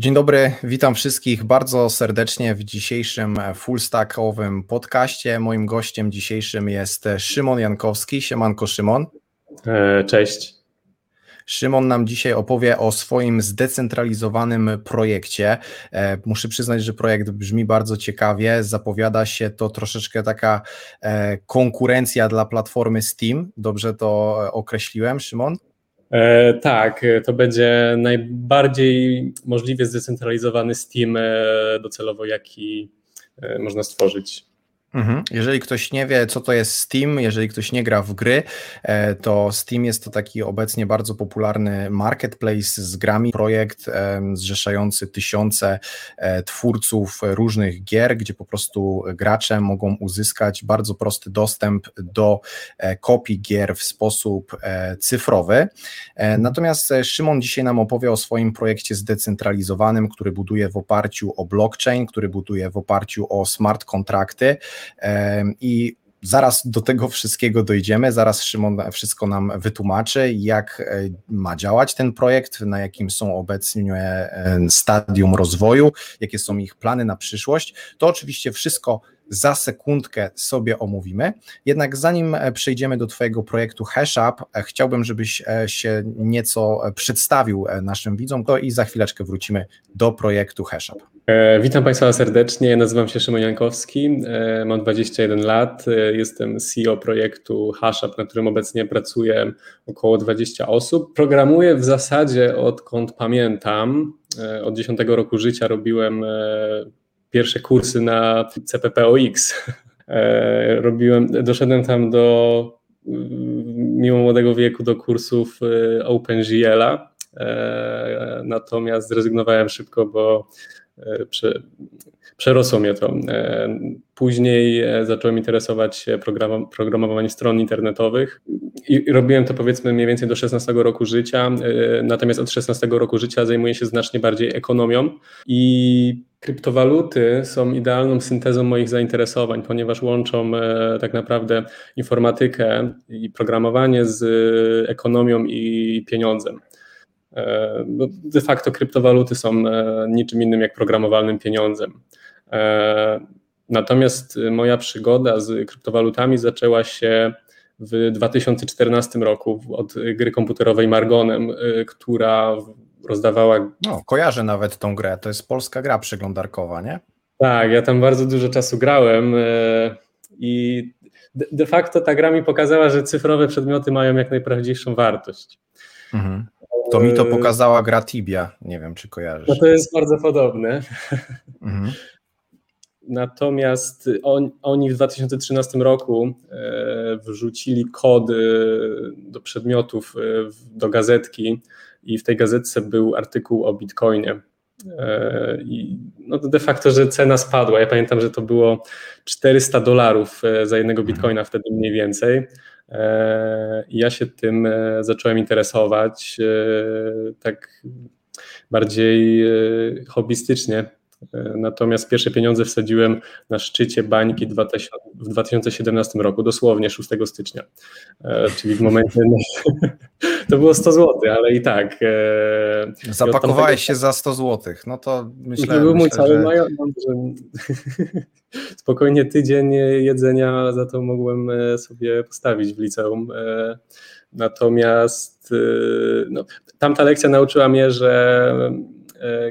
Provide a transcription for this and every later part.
Dzień dobry, witam wszystkich bardzo serdecznie w dzisiejszym fullstackowym podcaście. Moim gościem dzisiejszym jest Szymon Jankowski. Siemanko Szymon. E, cześć. Szymon nam dzisiaj opowie o swoim zdecentralizowanym projekcie. E, muszę przyznać, że projekt brzmi bardzo ciekawie. Zapowiada się to troszeczkę taka e, konkurencja dla platformy Steam. Dobrze to określiłem, Szymon? E, tak, to będzie najbardziej możliwie zdecentralizowany Steam e, docelowo, jaki e, można stworzyć. Mhm. Jeżeli ktoś nie wie, co to jest Steam, jeżeli ktoś nie gra w gry, e, to Steam jest to taki obecnie bardzo popularny marketplace z grami, projekt zrzeszający tysiące e, twórców różnych gier, gdzie po prostu gracze mogą uzyskać bardzo prosty dostęp do e, kopii gier w sposób cyfrowy. Natomiast Szymon dzisiaj nam opowie o swoim projekcie zdecentralizowanym, który buduje w oparciu o blockchain, który buduje w oparciu o smart kontrakty. I Zaraz do tego wszystkiego dojdziemy, zaraz Szymon wszystko nam wytłumaczy, jak e, ma działać ten projekt, na jakim są obecnie e, stadium rozwoju, jakie są ich plany na przyszłość. To oczywiście wszystko za sekundkę sobie omówimy. Jednak zanim e, przejdziemy do Twojego projektu HashUp, chciałbym, żebyś się nieco przedstawił naszym widzom to i za chwileczkę wrócimy do projektu HashUp. E, witam Państwa serdecznie, nazywam się Szymon Jankowski, e, mam 21 lat, e, jestem CEO projektu HashUp, na którym obecnie pracuje około 20 osób. Programuję w zasadzie odkąd pamiętam, od 10 roku życia robiłem pierwsze kursy na CPPOX. Robiłem, doszedłem tam do, mimo młodego wieku, do kursów OpenGL-a, natomiast zrezygnowałem szybko, bo przerosło mnie to. E, później e, zacząłem interesować się program, programowaniem stron internetowych i robiłem to powiedzmy mniej więcej do 16 roku życia, e, natomiast od 16 roku życia zajmuję się znacznie bardziej ekonomią i kryptowaluty są idealną syntezą moich zainteresowań, ponieważ łączą tak naprawdę informatykę i programowanie z ekonomią i pieniądzem. De facto kryptowaluty są niczym innym jak programowalnym pieniądzem. E, natomiast moja przygoda z kryptowalutami zaczęła się w 2014 roku od gry komputerowej Margonem, która rozdawała. No, kojarzę nawet tą grę. To jest polska gra przeglądarkowa, nie? Tak, ja tam bardzo dużo czasu grałem i de facto ta gra mi pokazała, że cyfrowe przedmioty mają jak najprawdziwszą wartość. Mhm. To mi to pokazała gra Tibia. Nie wiem, czy kojarzysz. No to jest bardzo podobne. Mhm. Natomiast on, oni w 2013 roku e, wrzucili kody do przedmiotów e, do gazetki i w tej gazetce był artykuł o Bitcoinie. E, I no de facto, że cena spadła. Ja pamiętam, że to było 400 dolarów za jednego mhm. bitcoina wtedy mniej więcej. E, ja się tym zacząłem interesować tak bardziej hobbystycznie. Natomiast pierwsze pieniądze wsadziłem na szczycie bańki w 2017 roku, dosłownie 6 stycznia. Czyli w momencie. To było 100 zł, ale i tak. Zapakowałeś się za 100 zł. No to myślę. To był mój cały że... majątek. Spokojnie tydzień jedzenia za to mogłem sobie postawić w liceum. Natomiast no, tamta lekcja nauczyła mnie, że E,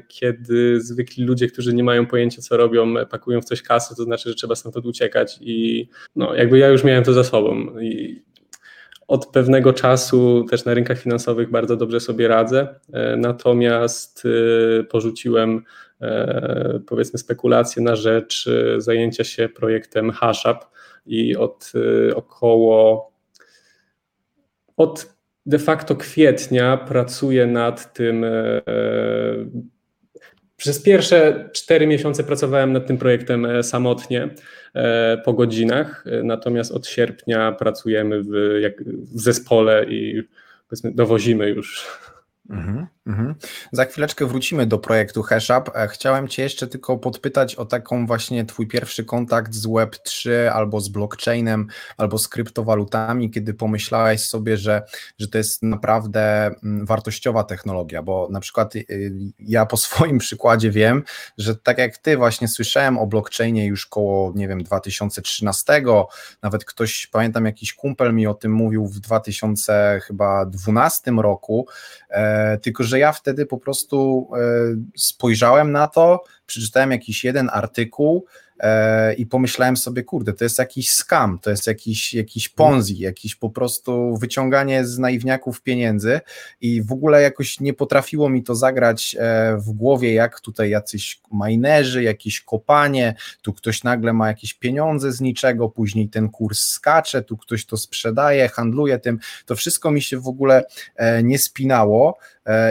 kiedy zwykli ludzie, którzy nie mają pojęcia, co robią, pakują w coś kasy, to znaczy, że trzeba stamtąd uciekać i no, jakby ja już miałem to za sobą. I od pewnego czasu też na rynkach finansowych bardzo dobrze sobie radzę, e, natomiast e, porzuciłem powiedzmy spekulacje na rzecz zajęcia się projektem HashUp i od około od de facto kwietnia pracuję nad tym. E, przez pierwsze cztery miesiące pracowałem nad tym projektem e, samotnie e, po godzinach, natomiast od sierpnia pracujemy w, w zespole i dowozimy już. Mhm. Mhm. Za chwileczkę wrócimy do projektu HashUp. E, chciałem Cię jeszcze tylko podpytać o taką właśnie Twój pierwszy kontakt z Web3 albo z blockchainem, albo z kryptowalutami, kiedy pomyślałeś sobie, że, że to jest naprawdę mm, wartościowa technologia, bo na przykład y, ja po swoim przykładzie wiem, że tak jak Ty właśnie słyszałem o blockchainie już koło, nie wiem, 2013, nawet ktoś, pamiętam jakiś kumpel mi o tym mówił w 2012 roku, e, tylko że że ja wtedy po prostu e, spojrzałem na to, przeczytałem jakiś jeden artykuł, E, i pomyślałem sobie, kurde, to jest jakiś scam, to jest jakiś, jakiś ponzi, jakiś po prostu wyciąganie z naiwniaków pieniędzy. I w ogóle jakoś nie potrafiło mi to zagrać e, w głowie, jak tutaj jacyś minerzy, jakieś kopanie, tu ktoś nagle ma jakieś pieniądze z niczego, później ten kurs skacze, tu ktoś to sprzedaje, handluje tym, to wszystko mi się w ogóle nie spinało,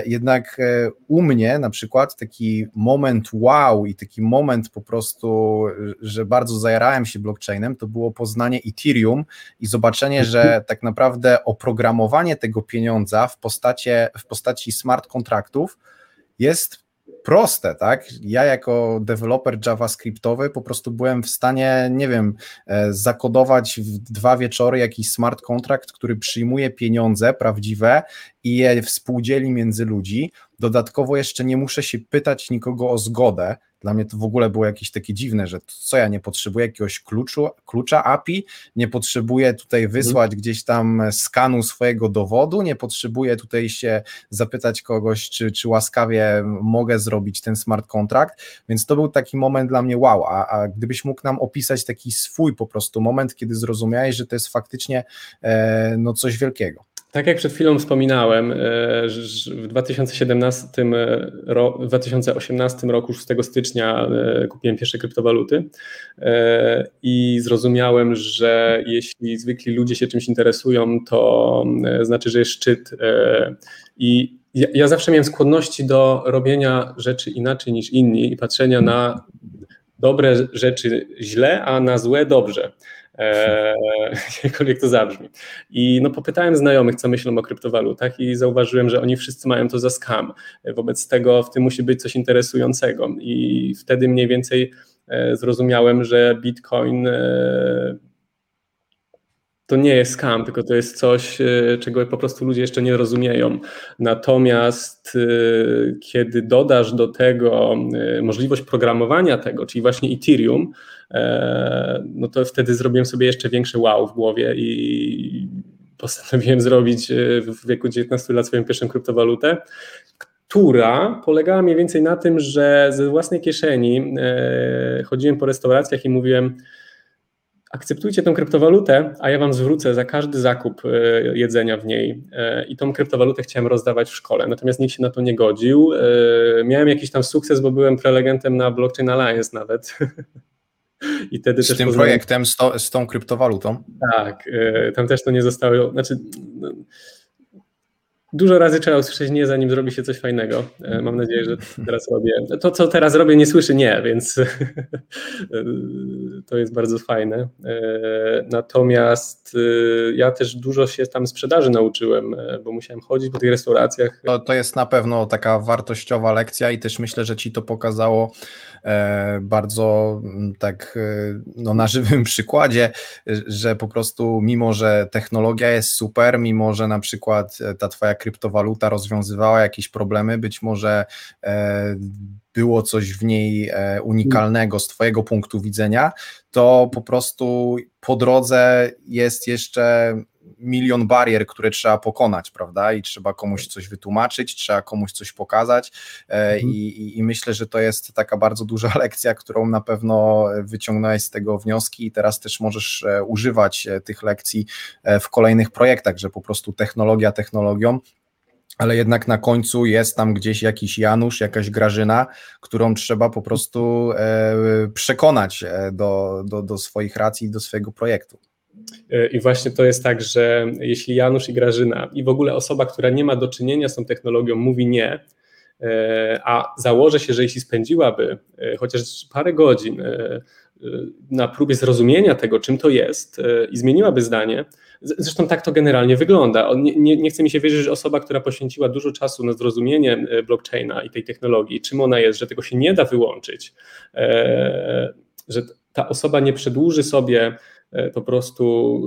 jednak u mnie na przykład taki moment wow i taki moment po prostu że bardzo zajarałem się blockchainem, to było poznanie Ethereum i zobaczenie, że tak naprawdę oprogramowanie tego pieniądza w postaci, w postaci smart kontraktów jest proste, tak? Ja jako deweloper JavaScriptowy po prostu byłem w stanie, nie wiem, e, zakodować w dwa wieczory jakiś smart kontrakt, który przyjmuje pieniądze prawdziwe i je współdzieli między ludzi. Dodatkowo jeszcze nie muszę się pytać nikogo o zgodę, dla mnie to w ogóle było jakieś takie dziwne, że co ja nie potrzebuję jakiegoś kluczu, klucza API, nie potrzebuję tutaj mhm. wysłać gdzieś tam skanu swojego dowodu, nie potrzebuję tutaj się zapytać kogoś, czy, czy łaskawie mogę zrobić ten smart contract, więc to był taki moment dla mnie wow, a, a gdybyś mógł nam opisać taki swój po prostu moment, kiedy zrozumiałeś, że to jest faktycznie e, no coś wielkiego. Tak jak przed chwilą wspominałem, e, w 2017 e, w 2018 roku, 6 stycznia e, kupiłem pierwsze kryptowaluty i zrozumiałem, że jeśli zwykli ludzie się czymś interesują, to znaczy, że jest szczyt i ja, ja zawsze miałem skłonności do robienia rzeczy inaczej niż inni i patrzenia na dobre rzeczy źle, a na złe dobrze e, jakkolwiek to zabrzmi. I no, popytałem znajomych, co myślą o kryptowalutach i zauważyłem, że oni wszyscy mają to za skam. Wobec tego w tym musi być coś interesującego i wtedy mniej więcej e, zrozumiałem, że Bitcoin e, to nie jest scam, tylko to jest coś, e, czego po prostu ludzie jeszcze nie rozumieją. Natomiast e, kiedy dodasz do tego e, możliwość programowania tego, czyli właśnie Ethereum, no to wtedy zrobiłem sobie jeszcze większe wow w głowie i postanowiłem zrobić w wieku 19 lat swoją pierwszą kryptowalutę, która polegała mniej więcej na tym, że ze własnej kieszeni chodziłem po restauracjach i mówiłem, akceptujcie tą kryptowalutę, a ja wam zwrócę za każdy zakup e, jedzenia w niej. E, I tą kryptowalutę chciałem rozdawać w szkole, natomiast nikt się na to nie godził. E, miałem jakiś tam sukces, bo byłem prelegentem na Blockchain Alliance nawet. I wtedy z też tym poznałem... projektem, z, to, z tą kryptowalutą? Tak, tam też to nie zostało, znaczy no, Dużo razy trzeba usłyszeć nie, zanim zrobi się coś fajnego. E, mam nadzieję, że teraz robię. To, co teraz robię, nie słyszy nie, więc to jest bardzo fajne. E, natomiast e, ja też dużo się tam sprzedaży nauczyłem, bo musiałem chodzić po tych restauracjach. To, to jest na pewno taka wartościowa lekcja i też myślę, że ci to pokazało bardzo mm, tak no, na żywym przykładzie, że po prostu mimo, że technologia jest super, mimo, że na przykład ta twoja kryptowaluta rozwiązywała jakieś problemy, być może e, było coś w niej e, unikalnego z Twojego punktu widzenia, to po prostu po drodze jest jeszcze milion barier, które trzeba pokonać, prawda? I trzeba komuś coś wytłumaczyć, trzeba komuś coś pokazać. E, mhm. I, i, myślę, że to jest taka bardzo duża lekcja, którą na pewno wyciągnąłeś z tego wnioski i teraz też możesz używać tych lekcji w kolejnych projektach, że po prostu technologia technologią, ale jednak na końcu jest tam gdzieś jakiś Janusz, jakaś Grażyna, którą trzeba po prostu e, przekonać e, do, do, do swoich racji, do swojego projektu. E, I właśnie to jest tak, że jeśli Janusz i Grażyna i w ogóle osoba, która nie ma do czynienia z tą technologią, mówi nie, a założę się, że jeśli spędziłaby chociaż parę godzin na próbie zrozumienia tego, czym to jest i zmieniłaby zdanie, Zresztą tak to generalnie wygląda. Nie, nie, nie, chce mi się wierzyć, że osoba, która poświęciła dużo czasu na zrozumienie blockchaina i tej technologii, czym ona jest, że tego się nie da wyłączyć, że ta osoba nie przedłuży sobie E, po prostu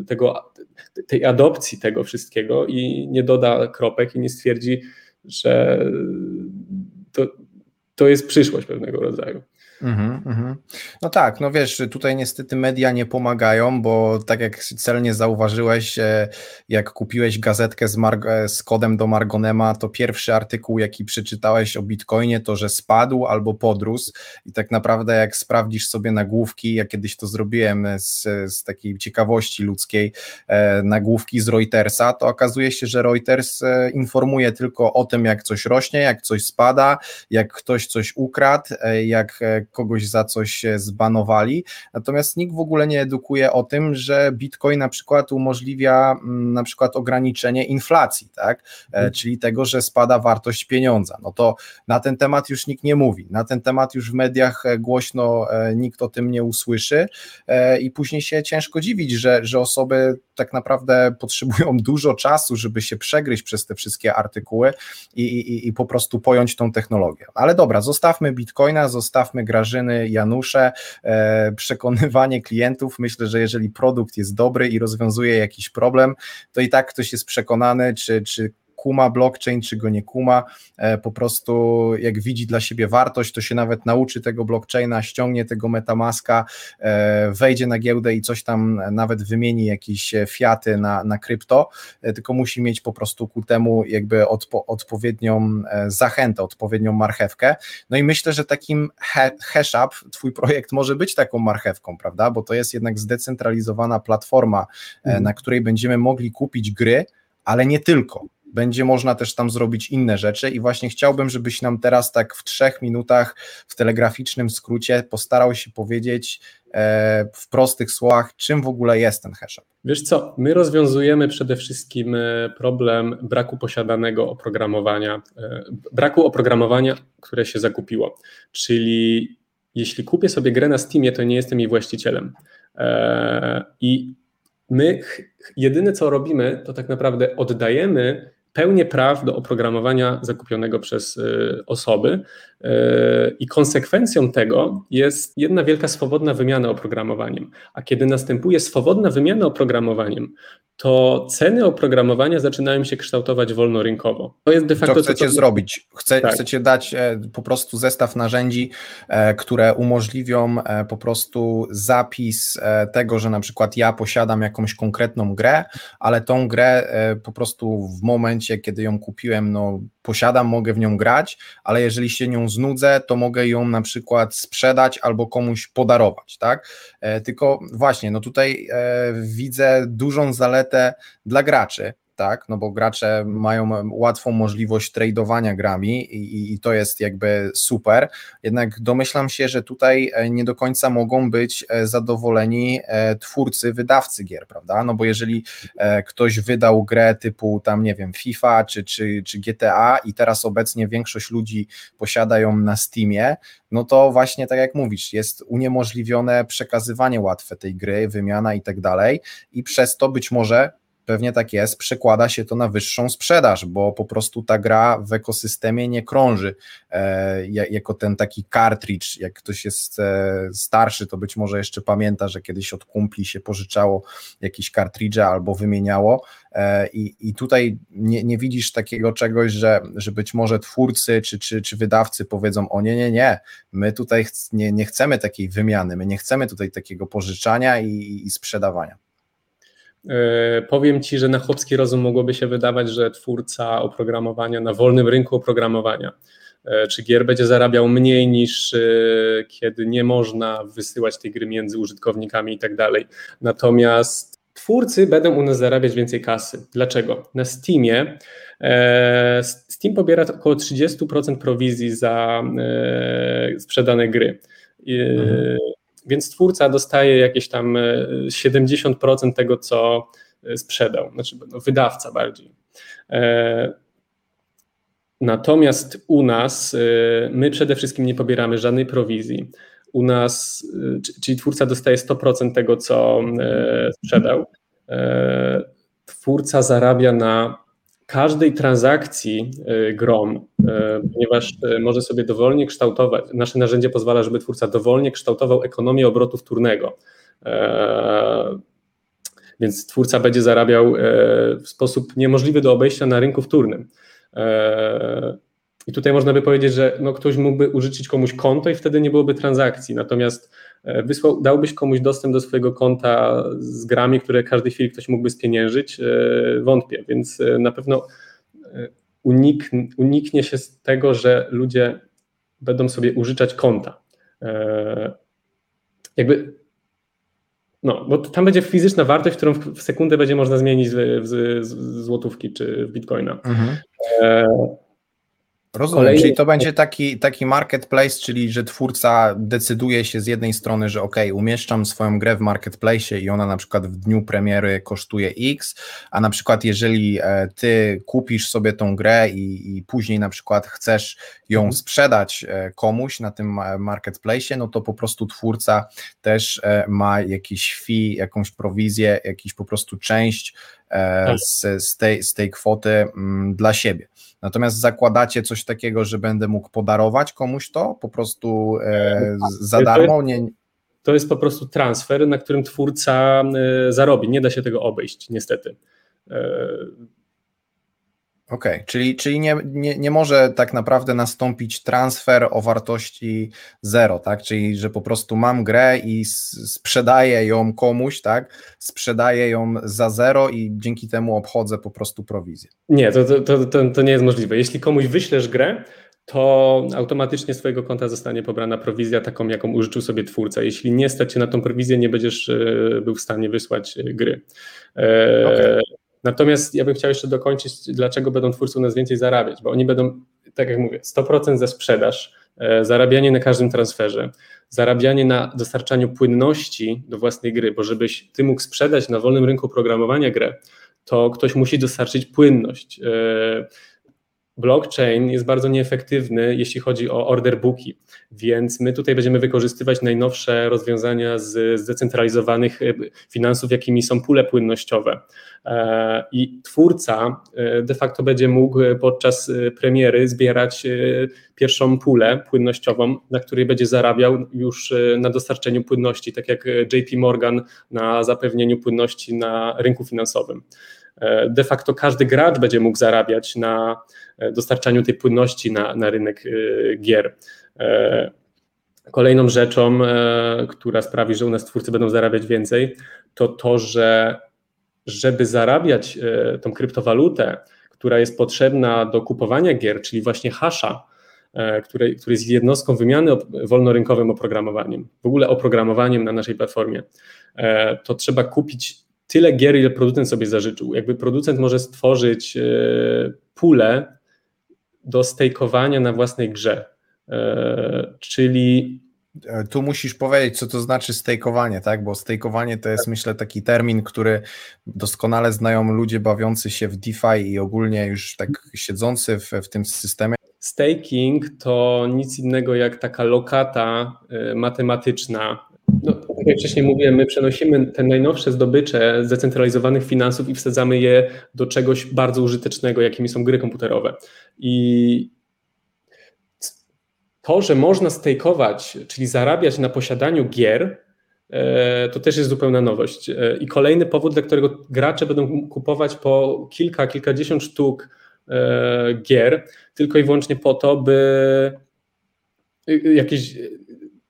e, tego, tej adopcji tego wszystkiego i nie doda kropek i nie stwierdzi, że to, to jest przyszłość pewnego rodzaju. Mm -hmm. No tak, no wiesz, tutaj niestety media nie pomagają, bo tak jak celnie zauważyłeś, e, jak kupiłeś gazetkę z, e, z, kodem do Margonema, to pierwszy artykuł, jaki przeczytałeś o Bitcoinie, to że spadł albo podrósł i tak naprawdę jak sprawdzisz sobie nagłówki, ja kiedyś to zrobiłem z, z takiej ciekawości ludzkiej, e, nagłówki z Reutersa, to okazuje się, że Reuters informuje tylko o tym, jak coś rośnie, jak coś spada, jak ktoś coś ukradł, jak kogoś za coś zbanowali, natomiast nikt w ogóle nie edukuje o tym, że Bitcoin na przykład umożliwia mm, na przykład ograniczenie inflacji, tak, hmm. czyli tego, że spada wartość pieniądza, no to na ten temat już nikt nie mówi, na ten temat już w mediach e, głośno nikt o tym nie usłyszy. I później się ciężko dziwić, że, że osoby tak naprawdę potrzebują dużo czasu, żeby się przegryźć przez te wszystkie artykuły i, i, i po prostu pojąć tą technologię. Ale dobra, zostawmy Bitcoina, zostawmy Grażyny, Janusze, e, przekonywanie klientów. Myślę, że jeżeli produkt jest dobry i rozwiązuje jakiś problem, to i tak ktoś jest przekonany, czy, czy kuma blockchain, czy go nie kuma, e, po prostu jak widzi dla siebie wartość, to się nawet nauczy tego blockchaina, ściągnie tego metamaska, e, wejdzie na giełdę i coś tam nawet wymieni jakieś fiaty na, na krypto, e, tylko musi mieć po prostu ku temu jakby odpo, odpowiednią zachętę, odpowiednią marchewkę. No i myślę, że takim HashUp, twój projekt może być taką marchewką, prawda, bo to jest jednak zdecentralizowana platforma, mhm. na której będziemy mogli kupić gry, ale nie tylko będzie można też tam zrobić inne rzeczy i właśnie chciałbym, żebyś nam teraz tak w trzech minutach w telegraficznym skrócie postarał się powiedzieć e, w prostych słowach, czym w ogóle jest ten hashup. Wiesz co, my rozwiązujemy przede wszystkim e, problem braku posiadanego oprogramowania, e, braku oprogramowania, które się zakupiło, czyli jeśli kupię sobie grę na Steamie, to nie jestem jej właścicielem i my jedyne co robimy, to tak naprawdę oddajemy pełnię praw do oprogramowania zakupionego przez y, osoby y, i konsekwencją tego jest jedna wielka swobodna wymiana oprogramowaniem. A kiedy następuje swobodna wymiana oprogramowaniem, to ceny oprogramowania zaczynają się kształtować wolnorynkowo. To jest de facto. Co chcecie to, zrobić? Chce, tak. Chcecie dać e, po prostu zestaw narzędzi, e, które umożliwią e, po prostu zapis tego, że na przykład ja posiadam jakąś konkretną grę, ale tą grę po prostu w momencie, kiedy ją kupiłem, no posiadam, mogę w nią grać, ale jeżeli się nią znudzę, to mogę ją na przykład sprzedać albo komuś podarować, tak? Tylko właśnie, no tutaj widzę dużą zaletę dla graczy, tak, no bo gracze mają łatwą możliwość tradowania grami i, i, to jest jakby super, jednak domyślam się, że tutaj e, nie do końca mogą być e, zadowoleni e, twórcy, wydawcy gier, prawda, no bo jeżeli ktoś wydał grę typu tam, nie wiem, FIFA czy, czy, czy GTA i teraz obecnie większość ludzi posiada ją na Steamie, no to właśnie tak jak mówisz, jest uniemożliwione przekazywanie łatwe tej gry, wymiana i tak dalej i przez to być może pewnie tak jest, przekłada się to na wyższą sprzedaż, bo po prostu ta gra w ekosystemie nie krąży e, jako ten taki cartridge, jak ktoś jest e, starszy, to być może jeszcze pamięta, że kiedyś od kumpli się pożyczało jakieś cartridge albo wymieniało e, i, i tutaj nie, nie widzisz takiego czegoś, że, że być może twórcy czy, czy, czy wydawcy powiedzą, o nie, nie, nie, my tutaj ch nie, nie chcemy takiej wymiany, my nie chcemy tutaj takiego pożyczania i, i sprzedawania. E, powiem Ci, że na chłopski rozum mogłoby się wydawać, że twórca oprogramowania na wolnym rynku oprogramowania e, czy gier będzie zarabiał mniej niż e, kiedy nie można wysyłać tej gry między użytkownikami i tak dalej. Natomiast twórcy będą u nas zarabiać więcej kasy. Dlaczego? Na Steamie Steam pobiera około 30% prowizji za sprzedane gry. Mhm więc twórca dostaje jakieś tam 70% e, tego, co e, sprzedał, znaczy no, wydawca bardziej. E, natomiast u nas my przede wszystkim nie pobieramy żadnej prowizji. u nas, czyli twórca dostaje 100% tego, co sprzedał. Twórca zarabia na każdej transakcji grom, ponieważ może sobie dowolnie kształtować, nasze narzędzie pozwala, żeby twórca dowolnie kształtował ekonomię obrotu wtórnego. Więc twórca będzie zarabiał e, w sposób niemożliwy do obejścia na rynku wtórnym. E, I tutaj można by powiedzieć, że no ktoś mógłby użyczyć komuś konto i wtedy nie byłoby transakcji. Natomiast e, wysłał, dałbyś komuś dostęp do swojego konta z grami, które każdej chwili ktoś mógłby spieniężyć? Wątpię, więc na pewno unik, uniknie się z tego, że ludzie będą sobie użyczać konta. Jakby no, bo tam będzie fizyczna wartość, którą w sekundę będzie można zmienić w złotówki czy w bitcoina. Mhm. E, Rozumiem, Kolejny... czyli to będzie taki, taki marketplace, czyli że twórca decyduje się z jednej strony, że ok, umieszczam swoją grę w marketplace i ona na przykład w dniu premiery kosztuje X, a na przykład jeżeli e, ty kupisz sobie tą grę i, i później na przykład chcesz ją mhm. sprzedać e, komuś na tym marketplace, no to po prostu twórca też e, ma jakiś fee, jakąś prowizję, jakiś po prostu część tak. z, z, tej, z tej kwoty mm, dla siebie. Natomiast zakładacie coś takiego, że będę mógł podarować komuś to po prostu e, za darmo? Nie... To jest po prostu transfer, na którym twórca e, zarobi. Nie da się tego obejść, niestety. E, Okej, okay. czyli, czyli nie, nie, nie może tak naprawdę nastąpić transfer o wartości zero, tak? Czyli, że po prostu mam grę i sprzedaję ją komuś, tak? Sprzedaję ją za zero i dzięki temu obchodzę po prostu prowizję. Nie, to, to, to, to nie jest możliwe. Jeśli komuś wyślesz grę, to automatycznie z Twojego konta zostanie pobrana prowizja taką, jaką użyczył sobie twórca. Jeśli nie stać się na tą prowizję, nie będziesz e, był w stanie wysłać gry. E, okay. Natomiast ja bym chciał jeszcze dokończyć, dlaczego będą twórcy u nas więcej zarabiać, bo oni będą, tak jak mówię, 100% za sprzedaż, e, zarabianie na każdym transferze, zarabianie na dostarczaniu płynności do własnej gry, bo żebyś ty mógł sprzedać na wolnym rynku programowania grę, to ktoś musi dostarczyć płynność. Blockchain jest bardzo nieefektywny, jeśli chodzi o order booki, więc my tutaj będziemy wykorzystywać najnowsze rozwiązania z zdecentralizowanych e, finansów, jakimi są pule płynnościowe. E, I twórca e, de facto będzie mógł podczas premiery zbierać pierwszą pulę płynnościową, na której będzie zarabiał już na dostarczeniu płynności, tak jak JP Morgan na zapewnieniu płynności na rynku finansowym. De facto każdy gracz będzie mógł zarabiać na dostarczaniu tej płynności na, na rynek y, gier. E, kolejną rzeczą, e, która sprawi, że u nas twórcy będą zarabiać więcej, to to, że żeby zarabiać e, tą kryptowalutę, która jest potrzebna do kupowania gier, czyli właśnie hasza, który, który jest jednostką wymiany wolnorynkowym oprogramowaniem, w ogóle oprogramowaniem na naszej platformie, to trzeba kupić tyle gier, ile producent sobie zażyczył. Jakby producent może stworzyć pulę do stejkowania na własnej grze. E, czyli. E, tu musisz powiedzieć, co to znaczy stejkowanie, tak? Bo stejkowanie to jest, myślę, taki termin, który doskonale znają ludzie bawiący się w DeFi i ogólnie już tak siedzący w, w tym systemie. Staking to nic innego jak taka lokata e, matematyczna no, jak wcześniej mówiłem, my przenosimy te najnowsze zdobycze zdecentralizowanych finansów i wsadzamy je do czegoś bardzo użytecznego, jakimi są gry komputerowe. I to, że można stakeować, czyli zarabiać na posiadaniu gier, e, to też jest zupełna nowość. E, I kolejny powód, dla którego gracze będą kupować po kilka, kilkadziesiąt sztuk e, gier, tylko i wyłącznie po to, by jakieś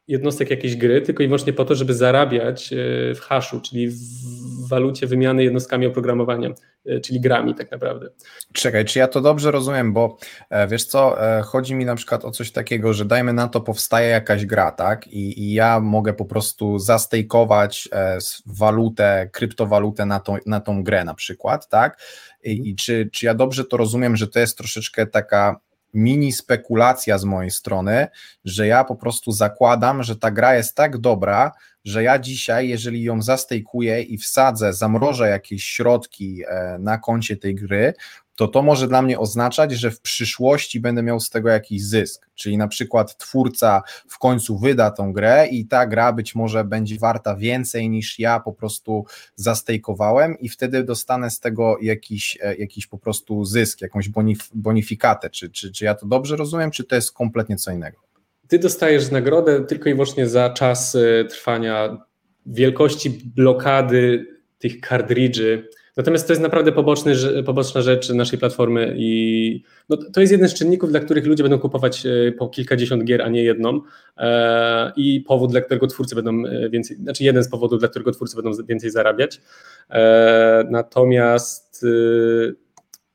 jednostek jakiejś gry, tylko i wyłącznie po to, żeby zarabiać e, w haszu, czyli w walucie wymiany jednostkami oprogramowania, e, czyli grami tak naprawdę. Czekaj, czy ja to dobrze rozumiem, bo e, wiesz co, chodzi mi na przykład o coś takiego, że dajmy na to powstaje jakaś gra, tak, i, i ja mogę po prostu zastejkować walutę, kryptowalutę na, to, na tą grę na przykład, tak, i, i czy, czy ja dobrze to rozumiem, że to jest troszeczkę taka mini spekulacja z mojej strony, że ja po prostu zakładam, że ta gra jest tak dobra, że ja dzisiaj, jeżeli ją zastejkuję i wsadzę, zamrożę jakieś środki e, na koncie tej gry, to to może dla mnie oznaczać, że w przyszłości będę miał z tego jakiś zysk. Czyli na przykład twórca w końcu wyda tą grę i ta gra być może będzie warta więcej niż ja po prostu zastejkowałem i wtedy dostanę z tego jakiś, e, jakiś po prostu zysk, jakąś bonif bonifikatę. Czy, czy, czy ja to dobrze rozumiem, czy to jest kompletnie co innego? Ty dostajesz nagrodę tylko i wyłącznie za czas e, trwania wielkości blokady tych kartridży. Natomiast to jest naprawdę poboczny, poboczna rzecz naszej platformy i no, to jest jeden z czynników, dla których ludzie będą kupować e, po kilkadziesiąt gier, a nie jedną e, i powód, dla którego twórcy będą więcej, znaczy jeden z powodów, dla którego twórcy będą więcej zarabiać. Natomiast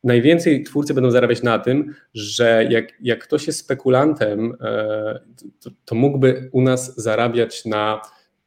najwięcej twórcy będą zarabiać na tym, że jak, jak ktoś jest spekulantem, to, to mógłby u nas zarabiać na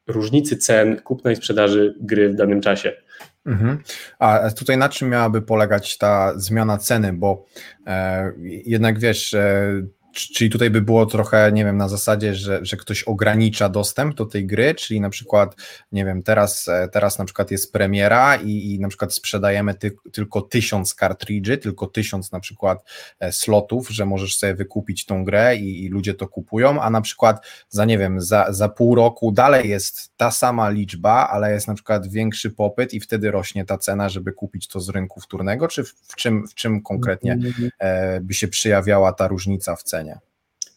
różnicy cen kupna i sprzedaży gry w danym czasie. Mhm. A tutaj na czym miałaby polegać ta zmiana ceny? Bo e, jednak wiesz, e, Czyli tutaj by było trochę, nie wiem, na zasadzie, że, że ktoś ogranicza dostęp do tej gry, czyli na przykład, nie wiem, teraz, e, teraz na przykład jest premiera i, i na przykład sprzedajemy ty, tylko tysiąc kartridży, tylko tysiąc na przykład e, slotów, że możesz sobie wykupić tą grę i, i, ludzie to kupują, a na przykład za, nie wiem, za, za pół roku dalej jest ta sama liczba, ale jest na przykład większy popyt i wtedy rośnie ta cena, żeby kupić to z rynku wtórnego, czy w, w czym, w czym konkretnie mhm. e, by się przyjawiała ta różnica w cenie?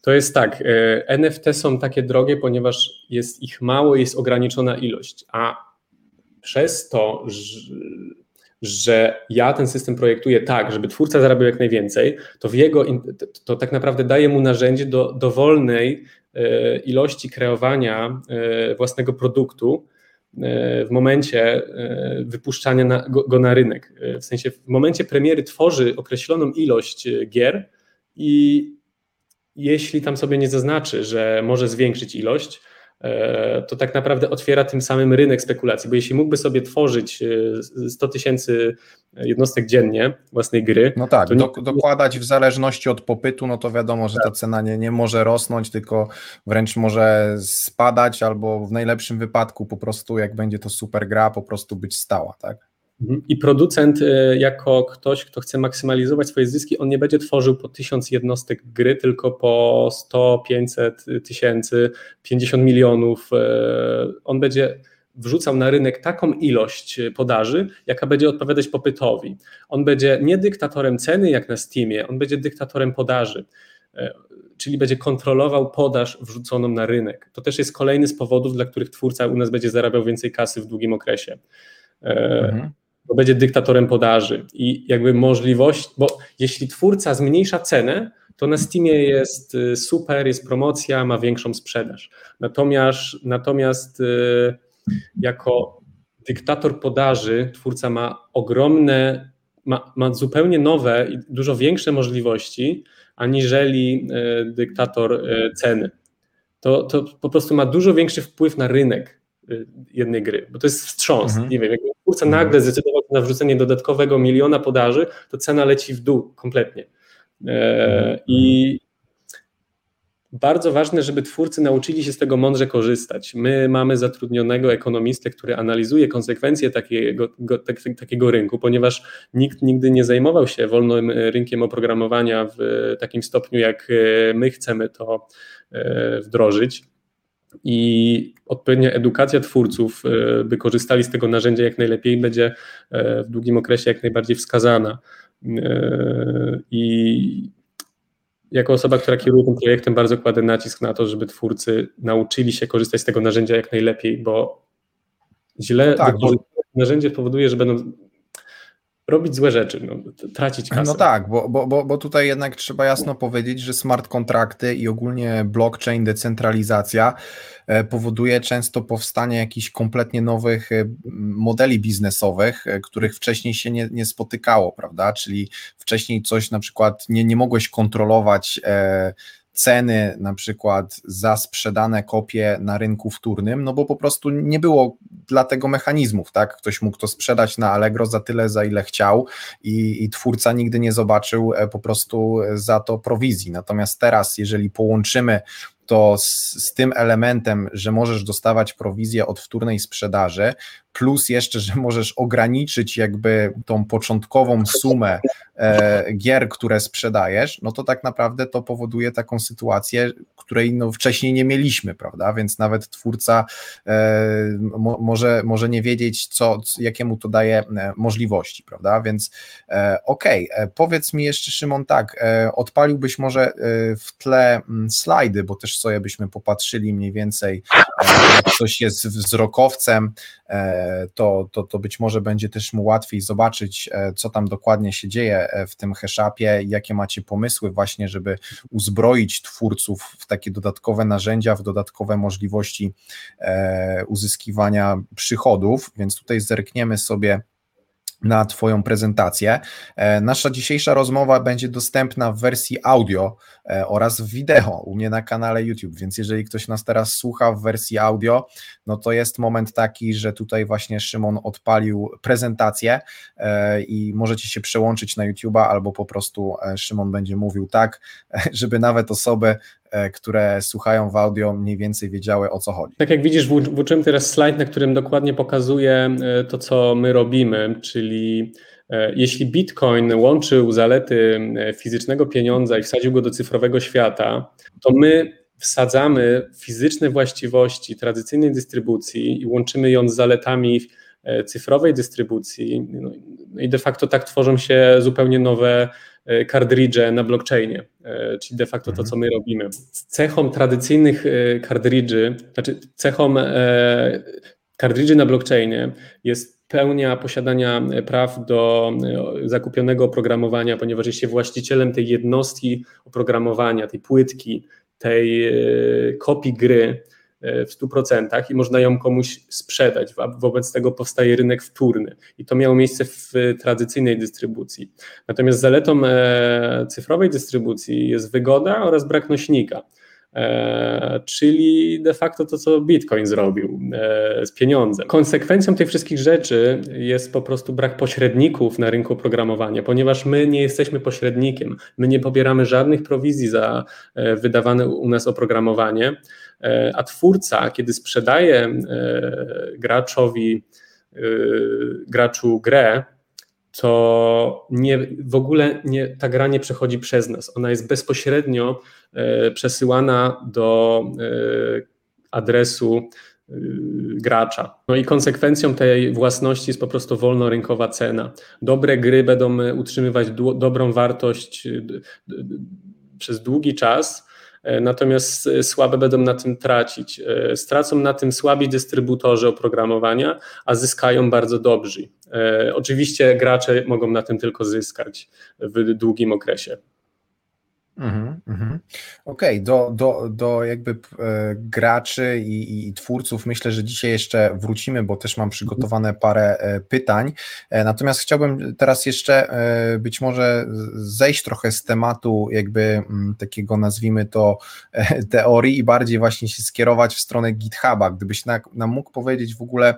To jest tak, e, NFT są takie drogie, ponieważ jest ich mało, jest ograniczona ilość, a przez to, że ja ten system projektuję tak, żeby twórca zarabiał jak najwięcej, to w jego, to tak naprawdę daje mu narzędzie do dowolnej e, ilości kreowania e, własnego produktu w momencie wypuszczania go, go, na rynek. W sensie w momencie premiery tworzy określoną ilość gier i jeśli tam sobie nie zaznaczy, że może zwiększyć ilość, e, to tak naprawdę otwiera tym samym rynek spekulacji, bo jeśli mógłby sobie tworzyć 100 e, tysięcy jednostek dziennie własnej gry. No tak, do, dokładać w zależności od popytu, no to wiadomo, że tak. ta cena nie, nie może rosnąć, tylko wręcz może spadać, albo w najlepszym wypadku po prostu, jak będzie to super gra, po prostu być stała, tak? Mhm. I producent, y, jako ktoś, kto chce maksymalizować swoje zyski, on nie będzie tworzył po 1000 jednostek gry, tylko po 100, 500 tysięcy, 50 milionów. Y, on będzie wrzucał na rynek taką ilość podaży, jaka będzie odpowiadać popytowi. On będzie nie dyktatorem ceny jak na Steamie, on będzie dyktatorem podaży y, czyli będzie kontrolował podaż wrzuconą na rynek. To też jest kolejny z powodów, dla których twórca u nas będzie zarabiał więcej kasy w długim okresie. Mhm bo będzie dyktatorem podaży i jakby możliwość, bo jeśli twórca zmniejsza cenę, to na Steamie jest y, super, jest promocja, ma większą sprzedaż. Natomiast, natomiast y, jako dyktator podaży twórca ma ogromne, ma, ma zupełnie nowe i dużo większe możliwości aniżeli y, dyktator ceny. To, to po prostu ma dużo większy wpływ na rynek jednej gry, bo to jest wstrząs. Mhm. Nie wiem, jak twórca nagle zdecydował na wrzucenie dodatkowego miliona podaży, to cena leci w dół kompletnie. E, I bardzo ważne, żeby twórcy nauczyli się z tego mądrze korzystać. My mamy zatrudnionego ekonomistę, który analizuje konsekwencje takiego, go, tak, takiego rynku, ponieważ nikt nigdy nie zajmował się wolnym rynkiem oprogramowania w takim stopniu, jak my chcemy to e, wdrożyć i odpowiednia edukacja twórców, e, by korzystali z tego narzędzia jak najlepiej, będzie e, w długim okresie jak najbardziej wskazana. E, I jako osoba, która kieruje tym projektem, bardzo kładę nacisk na to, żeby twórcy nauczyli się korzystać z tego narzędzia jak najlepiej, bo źle no tak, bo... narzędzie powoduje, że będą robić złe rzeczy, no, tracić kasę. No tak, bo, bo, bo, tutaj jednak trzeba jasno powiedzieć, że smart kontrakty i ogólnie blockchain, decentralizacja e, powoduje często powstanie jakichś kompletnie nowych e, modeli biznesowych, e, których wcześniej się nie, nie spotykało, prawda? Czyli wcześniej coś na przykład nie, nie mogłeś kontrolować ceny na przykład za sprzedane kopie na rynku wtórnym, no bo po prostu nie było dla tego mechanizmów, tak? Ktoś mógł to sprzedać na Allegro za tyle, za ile chciał i, i twórca nigdy nie zobaczył e, po prostu za to prowizji. Natomiast teraz, jeżeli połączymy to z, z, tym elementem, że możesz dostawać prowizję od wtórnej sprzedaży, plus jeszcze, że możesz ograniczyć jakby tą początkową sumę e, gier, które sprzedajesz, no to tak naprawdę to powoduje taką sytuację, której no wcześniej nie mieliśmy, prawda? Więc nawet twórca e, mo, może, może nie wiedzieć, co, jakiemu to daje e, możliwości, prawda? Więc e, okej, okay. E, powiedz mi jeszcze, Szymon, tak, e, odpaliłbyś może w tle mm, slajdy, bo też sobie byśmy popatrzyli mniej więcej, jak coś jest wzrokowcem, to, to, to być może będzie też mu łatwiej zobaczyć, co tam dokładnie się dzieje w tym hashapie, jakie macie pomysły właśnie, żeby uzbroić twórców w takie dodatkowe narzędzia, w dodatkowe możliwości uzyskiwania przychodów, więc tutaj zerkniemy sobie na Twoją prezentację. E, nasza dzisiejsza rozmowa będzie dostępna w wersji audio e, oraz w wideo u mnie na kanale YouTube, więc jeżeli ktoś nas teraz słucha w wersji audio, no to jest moment taki, że tutaj właśnie Szymon odpalił prezentację e, i możecie się przełączyć na YouTube'a albo po prostu Szymon będzie mówił tak, żeby nawet osoby które słuchają w audio, mniej więcej wiedziały o co chodzi. Tak jak widzisz, włączyłem teraz slajd, na którym dokładnie pokazuję e, to, co my robimy, czyli e, jeśli Bitcoin łączył zalety fizycznego pieniądza i wsadził go do cyfrowego świata, to my wsadzamy fizyczne właściwości tradycyjnej dystrybucji i łączymy ją z zaletami cyfrowej dystrybucji. No I de facto tak tworzą się zupełnie nowe kartridże na blockchainie, e, czyli de facto to, co my robimy. Cechą tradycyjnych kartridży, e, znaczy cechą kartridży e, na blockchainie jest pełnia posiadania praw do zakupionego oprogramowania, ponieważ jest się właścicielem tej jednostki oprogramowania, tej płytki, tej kopii gry, E, w 100% i można ją komuś sprzedać. Wobec tego powstaje rynek wtórny i to miało miejsce w tradycyjnej dystrybucji. Natomiast zaletą e, cyfrowej dystrybucji jest wygoda oraz brak nośnika. E, czyli de facto to, co Bitcoin zrobił e, z pieniądzem. Konsekwencją tych wszystkich rzeczy jest po prostu brak pośredników na rynku programowania, ponieważ my nie jesteśmy pośrednikiem, my nie pobieramy żadnych prowizji za e, wydawane u nas oprogramowanie, a twórca, kiedy sprzedaje graczowi, graczu grę, to nie, w ogóle nie, ta gra nie przechodzi przez nas. Ona jest bezpośrednio e, przesyłana do e, adresu e, gracza. No i konsekwencją tej własności jest po prostu wolnorynkowa cena. Dobre gry będą utrzymywać dobrą wartość przez długi czas, natomiast e, słabe będą na tym tracić. E, stracą na tym słabi dystrybutorzy oprogramowania, a zyskają bardzo dobrzy. Oczywiście gracze mogą na tym tylko zyskać w długim okresie. Mhm, mhm. Okej, okay. do, do, do jakby e, graczy i, i, twórców myślę, że dzisiaj jeszcze wrócimy, bo też mam przygotowane parę e, pytań. E, natomiast chciałbym teraz jeszcze być może zejść trochę z tematu jakby takiego nazwijmy to teorii i bardziej właśnie się skierować w stronę GitHuba. Gdybyś nam, mógł powiedzieć w ogóle,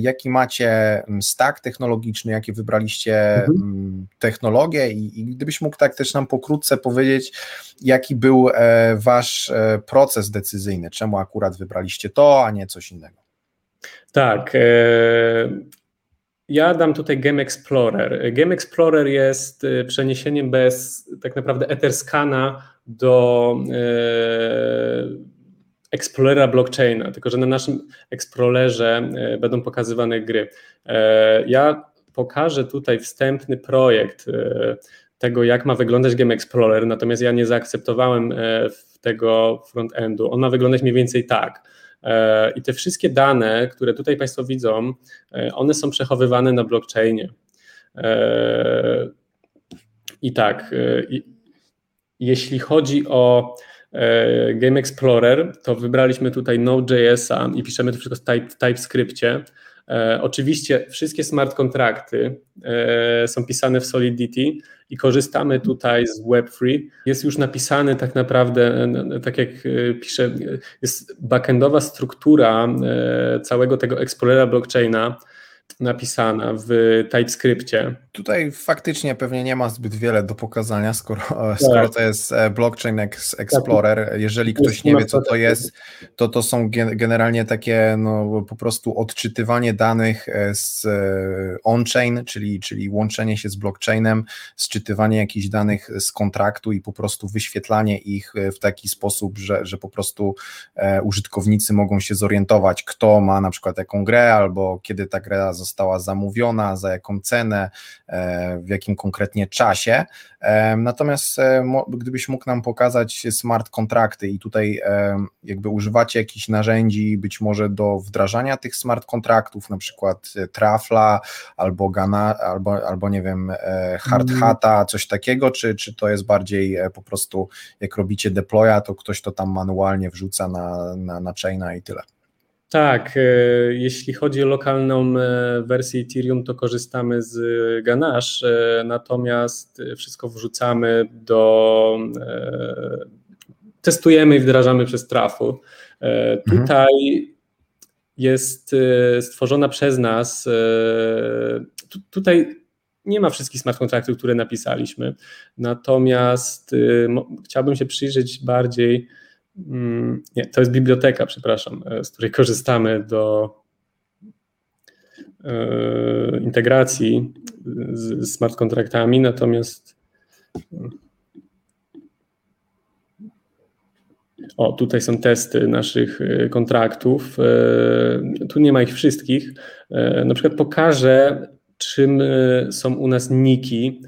jaki macie stack technologiczny, jakie wybraliście mhm. Technologie i, i gdybyś mógł tak też nam pokrótce powiedzieć, powiedzieć, jaki był e, wasz e, proces decyzyjny, czemu akurat wybraliście to, a nie coś innego. Tak. E, ja dam tutaj Game Explorer. Game Explorer jest przeniesieniem bez tak naprawdę Etherscana do Explorera blockchaina, tylko że na naszym Explorerze będą pokazywane gry. Ja pokażę tutaj wstępny projekt tego, jak ma wyglądać Game Explorer, natomiast ja nie zaakceptowałem e, tego frontendu. On ma wyglądać mniej więcej tak. E, I te wszystkie dane, które tutaj Państwo widzą, e, one są przechowywane na blockchainie. I tak, jeśli chodzi o Game Explorer, to wybraliśmy tutaj Node.jsa i piszemy to wszystko w, type, TypeScriptie. Oczywiście wszystkie smart kontrakty są pisane w Solidity i korzystamy tutaj z Web3. Jest już napisany tak naprawdę, tak jak e, piszę, jest backendowa struktura całego tego Explorera blockchaina, napisana w TypeScriptie. Tutaj faktycznie pewnie nie ma zbyt wiele do pokazania, skoro, tak. skoro to jest e, Blockchain Explorer. Jeżeli ktoś nie wie, co to jest, to to są generalnie takie no, po prostu odczytywanie danych e, z e, on-chain, czyli, czyli łączenie się z blockchainem, sczytywanie jakichś danych z kontraktu i po prostu wyświetlanie ich w taki sposób, że, że po prostu użytkownicy mogą się zorientować, kto ma na przykład jaką grę, albo kiedy ta gra została zamówiona, za jaką cenę, E, w jakim konkretnie czasie. E, natomiast e, gdybyś mógł nam pokazać smart kontrakty i tutaj jakby używacie jakichś narzędzi być może do wdrażania tych smart kontraktów, na przykład Trafla albo Gana, albo, albo nie wiem, Hard mm. Hata, coś takiego, czy, czy to jest bardziej po prostu jak robicie deploya, to ktoś to tam manualnie wrzuca na, na, na chaina i tyle? Tak, e, jeśli chodzi o lokalną e, wersję Ethereum, to korzystamy z Ganache, e, natomiast wszystko wrzucamy do. Testujemy i wdrażamy przez trafu. Mhm. Tutaj jest stworzona przez nas. Tutaj nie ma wszystkich smart kontraktów, które napisaliśmy, natomiast chciałbym się przyjrzeć bardziej nie, to jest biblioteka, przepraszam, e, z której korzystamy do e, integracji z smart kontraktami, natomiast o, tutaj są testy naszych e, kontraktów. Tu nie ma ich wszystkich. Na przykład pokażę, czym są u nas niki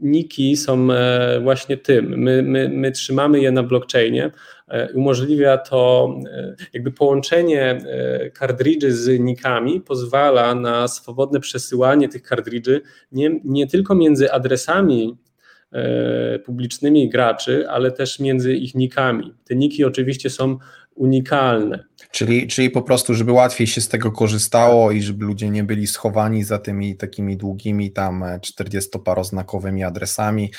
niki są e, właśnie tym. My, my, my trzymamy je na blockchainie. E, umożliwia to jakby połączenie kartridży z nikami pozwala na swobodne przesyłanie tych kartridży nie, nie tylko między adresami publicznymi graczy, ale też między ich nikami. Te niki oczywiście są unikalne. Czyli, czyli po prostu, żeby łatwiej się z tego korzystało i żeby ludzie nie byli schowani za tymi takimi długimi tam 40-paroznakowymi adresami,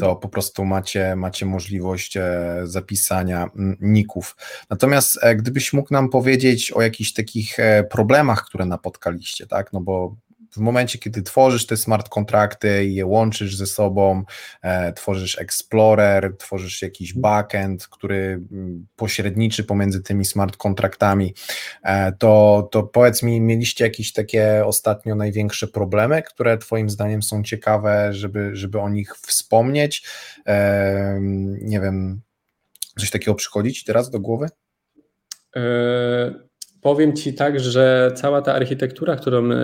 to po prostu macie, macie możliwość e, zapisania ników. Natomiast e, gdybyś mógł nam powiedzieć o jakichś takich e, problemach, które napotkaliście, tak? No bo w momencie, kiedy tworzysz te smart kontrakty i je łączysz ze sobą, e, tworzysz Explorer, tworzysz jakiś mhm. backend, który mm, pośredniczy pomiędzy tymi smart kontraktami, e, to, to powiedz mi, mieliście jakieś takie ostatnio największe problemy, które Twoim zdaniem są ciekawe, żeby, żeby o nich wspomnieć? E, nie wiem, coś takiego przychodzić teraz do głowy? E Powiem Ci tak, że cała ta architektura, którą e,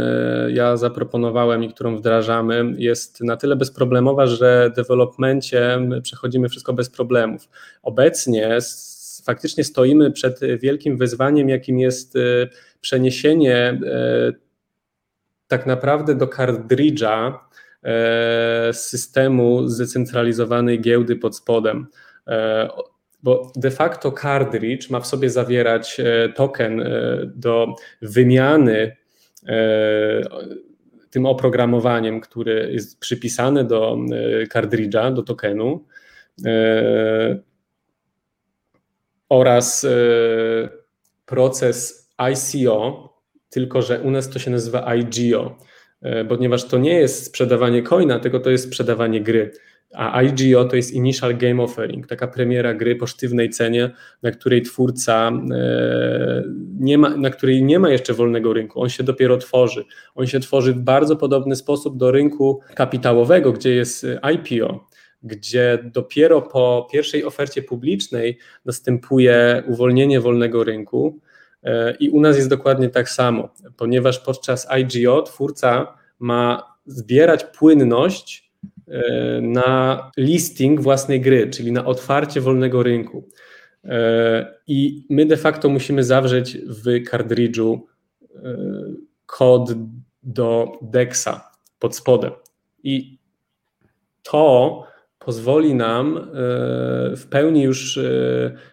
ja zaproponowałem i którą wdrażamy, jest na tyle bezproblemowa, że w developmencie przechodzimy wszystko bez problemów. Obecnie faktycznie stoimy przed wielkim wyzwaniem, jakim jest e, przeniesienie e, tak naprawdę do kartridża systemu zdecentralizowanej giełdy pod spodem bo de facto cartridge ma w sobie zawierać e, token e, do wymiany e, tym oprogramowaniem, które jest przypisane do cartridge'a, do tokenu oraz proces ICO, tylko że u nas to się nazywa IGO, ponieważ to nie jest sprzedawanie coina, tylko to jest sprzedawanie gry. A IGO to jest Initial Game Offering, taka premiera gry po sztywnej cenie, na której twórca e, nie ma, na której nie ma jeszcze wolnego rynku, on się dopiero tworzy. On się tworzy w bardzo podobny sposób do rynku kapitałowego, gdzie jest IPO, gdzie dopiero po pierwszej ofercie publicznej następuje uwolnienie wolnego rynku. E, I u nas jest dokładnie tak samo, ponieważ podczas IGO twórca ma zbierać płynność E, na listing własnej gry, czyli na otwarcie wolnego rynku. E, I my de facto musimy zawrzeć w kartridżu e, kod do DEXa pod spodem. I to pozwoli nam w pełni już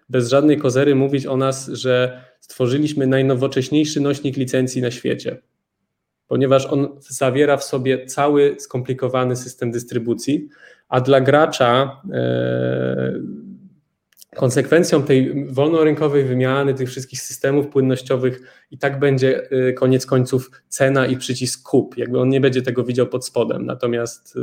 bez żadnej kozery mówić o nas, że stworzyliśmy najnowocześniejszy nośnik licencji na świecie ponieważ on zawiera w sobie cały skomplikowany system dystrybucji, a dla gracza, e, konsekwencją tej wolnorynkowej wymiany, tych wszystkich systemów płynnościowych i tak będzie y, koniec końców cena i przycisk kup. Jakby on nie będzie tego widział pod spodem. Natomiast y,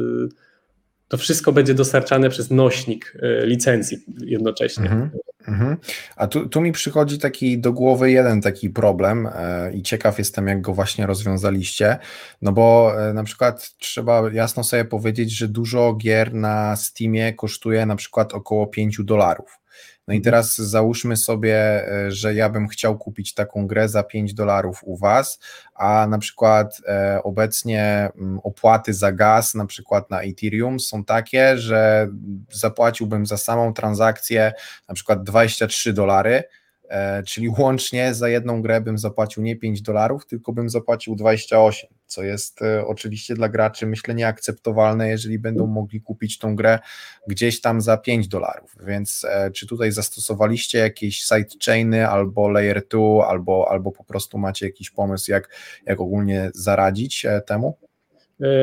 to wszystko będzie dostarczane przez nośnik licencji jednocześnie. Mhm. Mhm. A tu, tu mi przychodzi taki do głowy jeden taki problem e, i ciekaw jestem, jak go właśnie rozwiązaliście. No bo e, na przykład trzeba jasno sobie powiedzieć, że dużo gier na Steamie kosztuje na przykład około 5 dolarów. No i teraz załóżmy sobie, e, że ja bym chciał kupić taką grę za 5 dolarów u Was, a na przykład e, obecnie mm, opłaty za gaz, na przykład na Ethereum, są takie, że zapłaciłbym za samą transakcję na przykład 23 dolary E, czyli łącznie za jedną grę bym zapłacił nie 5 dolarów, tylko bym zapłacił 28, co jest e, oczywiście dla graczy myślę nieakceptowalne, jeżeli będą mogli kupić tą grę gdzieś tam za 5 dolarów, więc e, czy tutaj zastosowaliście jakieś sidechainy albo layer 2, albo, albo po prostu macie jakiś pomysł, jak, jak ogólnie zaradzić temu?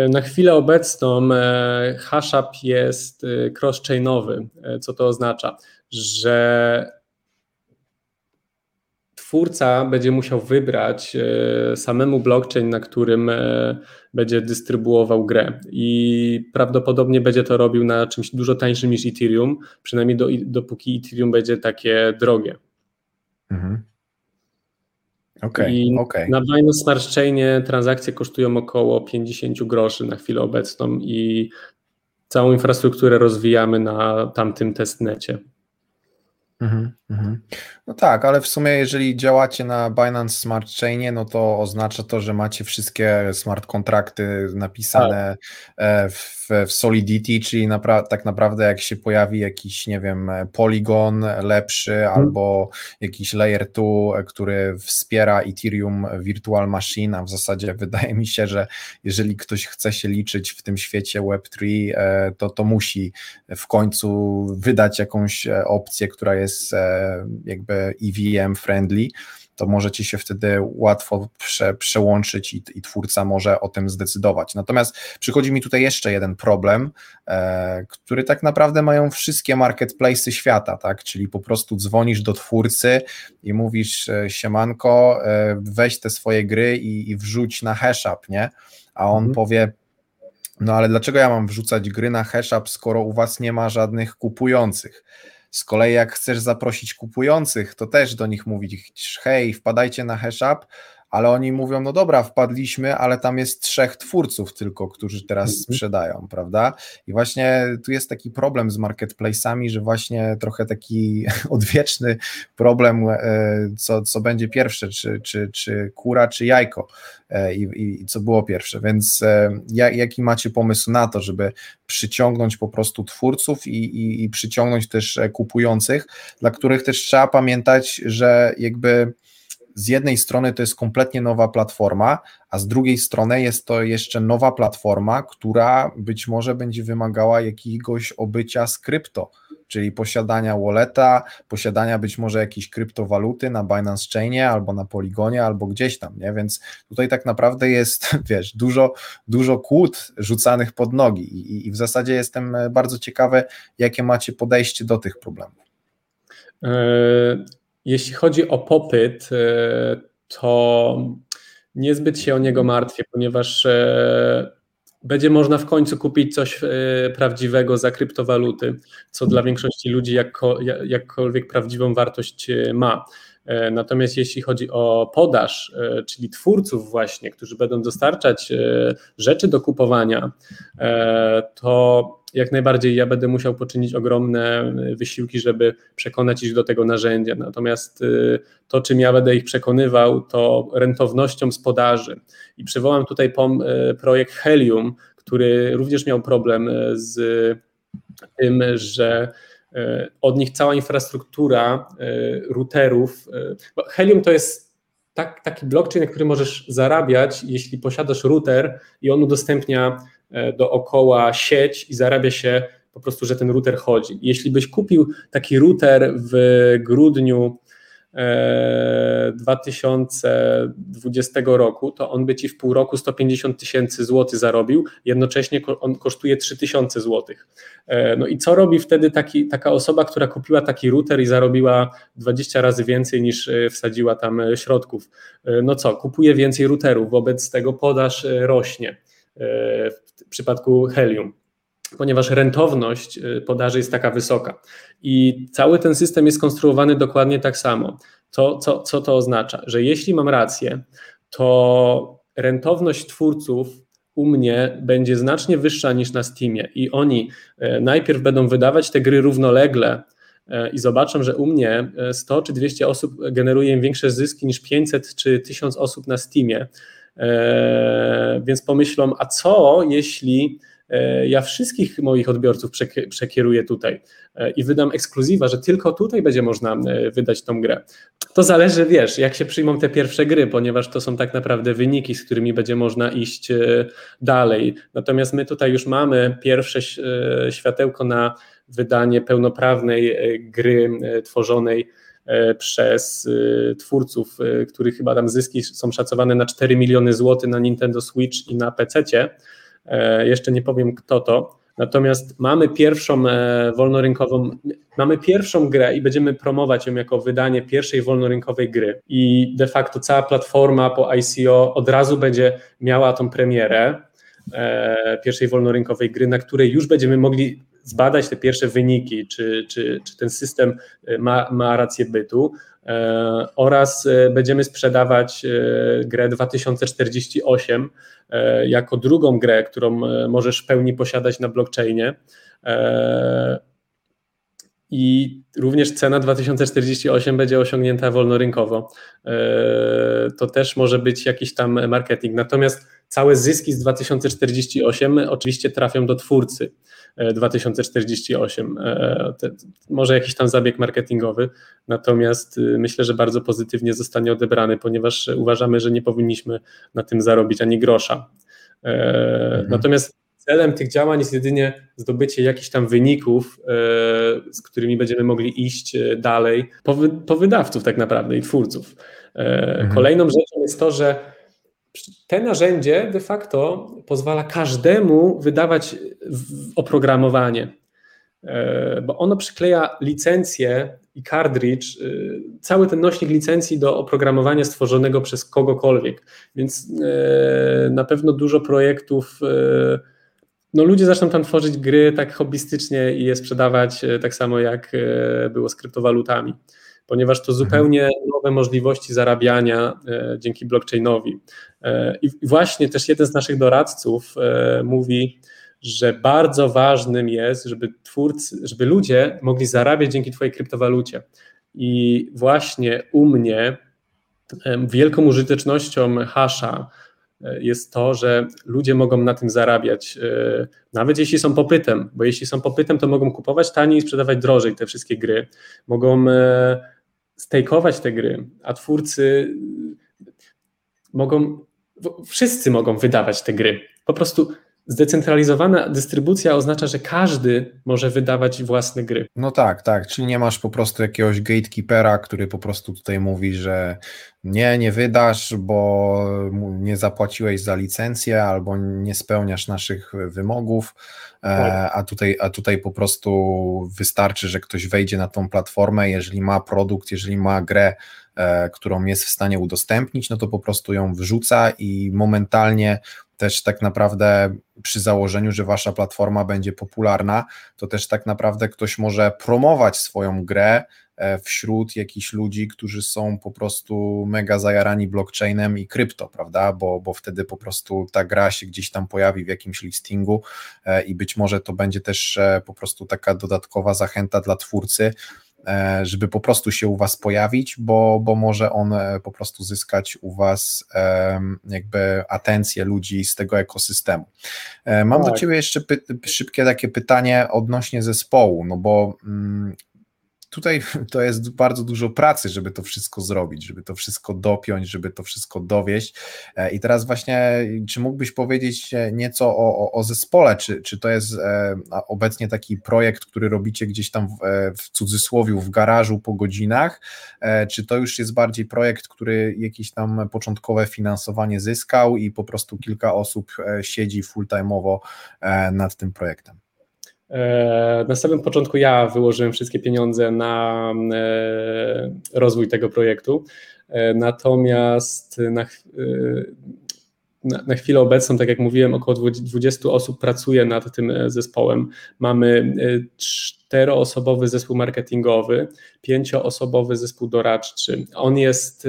Na chwilę obecną HashUp jest cross-chainowy. Co to oznacza? Że twórca będzie musiał wybrać e, samemu blockchain, na którym e, będzie dystrybuował grę i prawdopodobnie będzie to robił na czymś dużo tańszym niż Ethereum, przynajmniej do, dopóki Ethereum będzie takie drogie. Mhm. Okay, I okay. na Binance Smart Chainie transakcje kosztują około 50 groszy na chwilę obecną i całą infrastrukturę rozwijamy na tamtym testnecie. Mhm. No tak, ale w sumie jeżeli działacie na Binance Smart Chainie, no to oznacza to, że macie wszystkie smart kontrakty napisane tak. E, w, w, Solidity, czyli napra tak naprawdę jak się pojawi jakiś, nie wiem, Polygon lepszy hmm. albo jakiś Layer 2, który wspiera Ethereum Virtual Machine, a w zasadzie wydaje mi się, że jeżeli ktoś chce się liczyć w tym świecie Web3, e, to, to musi w końcu wydać jakąś e, opcję, która jest jakby EVM friendly, to możecie się wtedy łatwo prze, przełączyć i, i, twórca może o tym zdecydować. Natomiast przychodzi mi tutaj jeszcze jeden problem, e, który tak naprawdę mają wszystkie marketplace'y świata, tak? Czyli po prostu dzwonisz do twórcy i mówisz e, siemanko, e, weź te swoje gry i, i wrzuć na HashUp, nie? A on mhm. powie, no ale dlaczego ja mam wrzucać gry na HashUp, skoro u was nie ma żadnych kupujących? Z kolei jak chcesz zaprosić kupujących, to też do nich mówić, hej, wpadajcie na HashUp, ale oni mówią, no dobra, wpadliśmy, ale tam jest trzech twórców tylko, którzy teraz mhm. sprzedają, prawda? I właśnie tu jest taki problem z marketplace'ami, że właśnie trochę taki odwieczny problem, e, co, co będzie pierwsze, czy, czy, czy kura, czy jajko e, i, i co było pierwsze, więc e, jaki macie pomysł na to, żeby przyciągnąć po prostu twórców i, i, i przyciągnąć też kupujących, dla których też trzeba pamiętać, że jakby z jednej strony to jest kompletnie nowa platforma, a z drugiej strony jest to jeszcze nowa platforma, która być może będzie wymagała jakiegoś obycia z krypto, czyli posiadania walleta, posiadania być może jakiejś kryptowaluty na Binance Chainie albo na Poligonie, albo gdzieś tam, nie? Więc tutaj tak naprawdę jest, wiesz, dużo, dużo kłód rzucanych pod nogi i, i w zasadzie jestem bardzo ciekawy, jakie macie podejście do tych problemów. Jeśli chodzi o popyt, e, to niezbyt się o niego martwię, ponieważ e, będzie można w końcu kupić coś e, prawdziwego za kryptowaluty, co dla większości ludzi jakko, jakkolwiek prawdziwą wartość ma. Natomiast jeśli chodzi o podaż, czyli twórców właśnie, którzy będą dostarczać rzeczy do kupowania, to jak najbardziej ja będę musiał poczynić ogromne wysiłki, żeby przekonać ich do tego narzędzia. Natomiast to, czym ja będę ich przekonywał, to rentownością z podaży. I przywołam tutaj projekt Helium, który również miał problem z tym, że od nich cała infrastruktura routerów. Helium to jest tak, taki blockchain, na którym możesz zarabiać, jeśli posiadasz router i on udostępnia E, dookoła sieć i zarabia się po prostu, że ten router chodzi. Jeśli byś kupił taki router w grudniu 2020 e, roku, to on by ci w pół roku 150 tysięcy złotych zarobił, jednocześnie on kosztuje 3000 złotych. E, no i co robi wtedy taki, taka osoba, która kupiła taki router i zarobiła 20 razy więcej niż e, wsadziła tam środków? No co, kupuje więcej routerów, wobec tego podaż rośnie w przypadku Helium ponieważ rentowność y, podaży jest taka wysoka. I cały ten system jest konstruowany dokładnie tak samo. To, co, co to oznacza? Że jeśli mam rację, to rentowność twórców u mnie będzie znacznie wyższa niż na Steamie i oni y, najpierw będą wydawać te gry równolegle y, i zobaczą, że u mnie 100 czy 200 osób generuje im większe zyski niż 500 czy 1000 osób na Steamie. Więc pomyślą, a co jeśli E, ja wszystkich moich odbiorców przekieruję tutaj e, i wydam ekskluzywa, że tylko tutaj będzie można e, wydać tą grę. To zależy, wiesz, jak się przyjmą te pierwsze gry, ponieważ to są tak naprawdę wyniki, z którymi będzie można iść dalej. Natomiast my tutaj już mamy pierwsze światełko na wydanie pełnoprawnej gry tworzonej przez twórców, których chyba tam zyski są szacowane na 4 miliony złotych na Nintendo Switch i na PC. E, jeszcze nie powiem kto to. Natomiast mamy pierwszą e, wolnorynkową, mamy pierwszą grę i będziemy promować ją jako wydanie pierwszej wolnorynkowej gry. I de facto cała platforma po ICO od razu będzie miała tą premierę e, pierwszej wolnorynkowej gry, na której już będziemy mogli zbadać te pierwsze wyniki, czy, czy, czy ten system ma, ma rację bytu. E, oraz e, będziemy sprzedawać e, grę 2048 jako drugą grę, którą możesz w pełni posiadać na blockchainie. I również cena 2048 będzie osiągnięta wolnorynkowo. To też może być jakiś tam marketing. Natomiast całe zyski z 2048 oczywiście trafią do twórcy. 2048. E, może jakiś tam zabieg marketingowy, natomiast y, myślę, że bardzo pozytywnie zostanie odebrany, ponieważ uważamy, że nie powinniśmy na tym zarobić ani grosza. E, mhm. Natomiast celem tych działań jest jedynie zdobycie jakichś tam wyników, e, z którymi będziemy mogli iść dalej po, po wydawców tak naprawdę i twórców. Mhm. Kolejną rzeczą jest to, że te narzędzie de facto pozwala każdemu wydawać oprogramowanie, e, bo ono przykleja licencję i cartridge, e, cały ten nośnik licencji do oprogramowania stworzonego przez kogokolwiek. Więc e, na pewno dużo projektów, no ludzie zaczną tam tworzyć gry tak hobbystycznie i je sprzedawać tak samo jak było z kryptowalutami ponieważ to zupełnie nowe możliwości zarabiania e, dzięki blockchainowi. E, I właśnie też jeden z naszych doradców e, mówi, że bardzo ważnym jest, żeby twórcy, żeby ludzie mogli zarabiać dzięki Twojej kryptowalucie. I właśnie u mnie wielką użytecznością hasza jest to, że ludzie mogą na tym zarabiać, nawet jeśli są popytem, bo jeśli są popytem, to mogą kupować taniej i sprzedawać drożej te wszystkie gry. Mogą stejkować te gry, a twórcy mogą, wszyscy mogą wydawać te gry. Po prostu Zdecentralizowana dystrybucja oznacza, że każdy może wydawać własne gry. No tak, tak, czyli nie masz po prostu jakiegoś gatekeepera, który po prostu tutaj mówi, że nie, nie wydasz, bo nie zapłaciłeś za licencję albo nie spełniasz naszych wymogów, e, tak. a, tutaj, a tutaj po prostu wystarczy, że ktoś wejdzie na tą platformę, jeżeli ma produkt, jeżeli ma grę, e, którą jest w stanie udostępnić, no to po prostu ją wrzuca i momentalnie też tak naprawdę przy założeniu, że wasza platforma będzie popularna, to też tak naprawdę ktoś może promować swoją grę e, wśród jakichś ludzi, którzy są po prostu mega zajarani blockchainem i krypto, prawda? Bo, bo wtedy po prostu ta gra się gdzieś tam pojawi w jakimś listingu e, i być może to będzie też e, po prostu taka dodatkowa zachęta dla twórcy, żeby po prostu się u Was pojawić, bo, bo może on e, po prostu zyskać u Was jakby atencję ludzi z tego ekosystemu. E, mam tak. do Ciebie jeszcze szybkie takie pytanie odnośnie zespołu, no bo mm, tutaj to jest bardzo dużo pracy, żeby to wszystko zrobić, żeby to wszystko dopiąć, żeby to wszystko dowieść. I teraz właśnie, czy mógłbyś powiedzieć nieco o, o, o zespole? Czy, czy to jest obecnie taki projekt, który robicie gdzieś tam w, w cudzysłowie, w garażu po godzinach? Czy to już jest bardziej projekt, który jakieś tam początkowe finansowanie zyskał i po prostu kilka osób siedzi full-time'owo nad tym projektem? E, na samym początku ja wyłożyłem wszystkie pieniądze na e, rozwój tego projektu, e, natomiast na, na, na, chwilę obecną, tak jak mówiłem, około 20 osób pracuje nad tym zespołem. Mamy czteroosobowy zespół marketingowy, pięcioosobowy zespół doradczy. On jest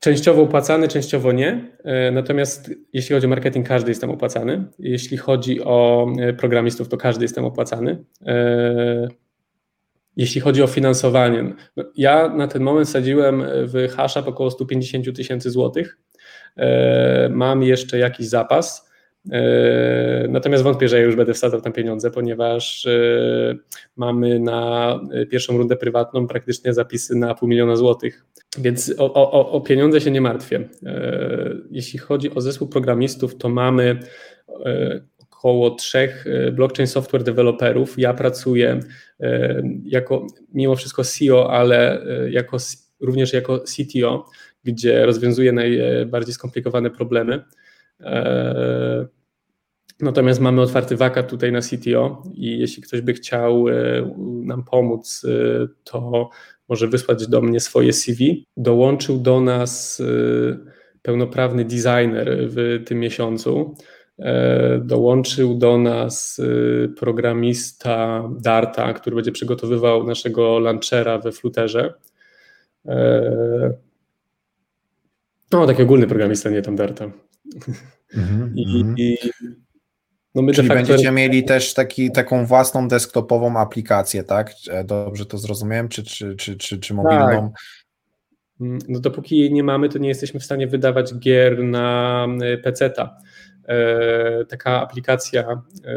Częściowo opłacany, częściowo nie. E, natomiast jeśli chodzi o marketing, każdy jest tam opłacany. Jeśli chodzi o e, programistów, to każdy jest tam opłacany. E, jeśli chodzi o finansowanie, no ja na ten moment sadziłem w Hashap około 150 tysięcy złotych. Mam jeszcze jakiś zapas. Natomiast wątpię, że ja już będę wsadzał tam pieniądze, ponieważ mamy na pierwszą rundę prywatną praktycznie zapisy na pół miliona złotych. Więc o, o, o pieniądze się nie martwię. E, jeśli chodzi o zespół programistów, to mamy e, około trzech e, blockchain software developerów. Ja pracuję jako mimo wszystko CEO, ale jako, również jako CTO, gdzie rozwiązuję najbardziej skomplikowane problemy. Natomiast mamy otwarty wakat tutaj na CTO i jeśli ktoś by chciał nam pomóc, to może wysłać do mnie swoje CV. Dołączył do nas y, pełnoprawny designer w tym miesiącu. E, dołączył do nas programista Darta, który będzie przygotowywał naszego launchera we Fluterze. E, no, taki ogólny programista, nie tam Darta. Mm -hmm, I, mm -hmm. I, no my Czyli facto... będziecie mieli też taki, taką własną desktopową aplikację, tak? E, dobrze to zrozumiałem, czy, czy, czy, czy, czy mobilną? Tak. Mm, no dopóki jej nie mamy, to nie jesteśmy w stanie wydawać gier na e, PC-ta. E, taka aplikacja, e,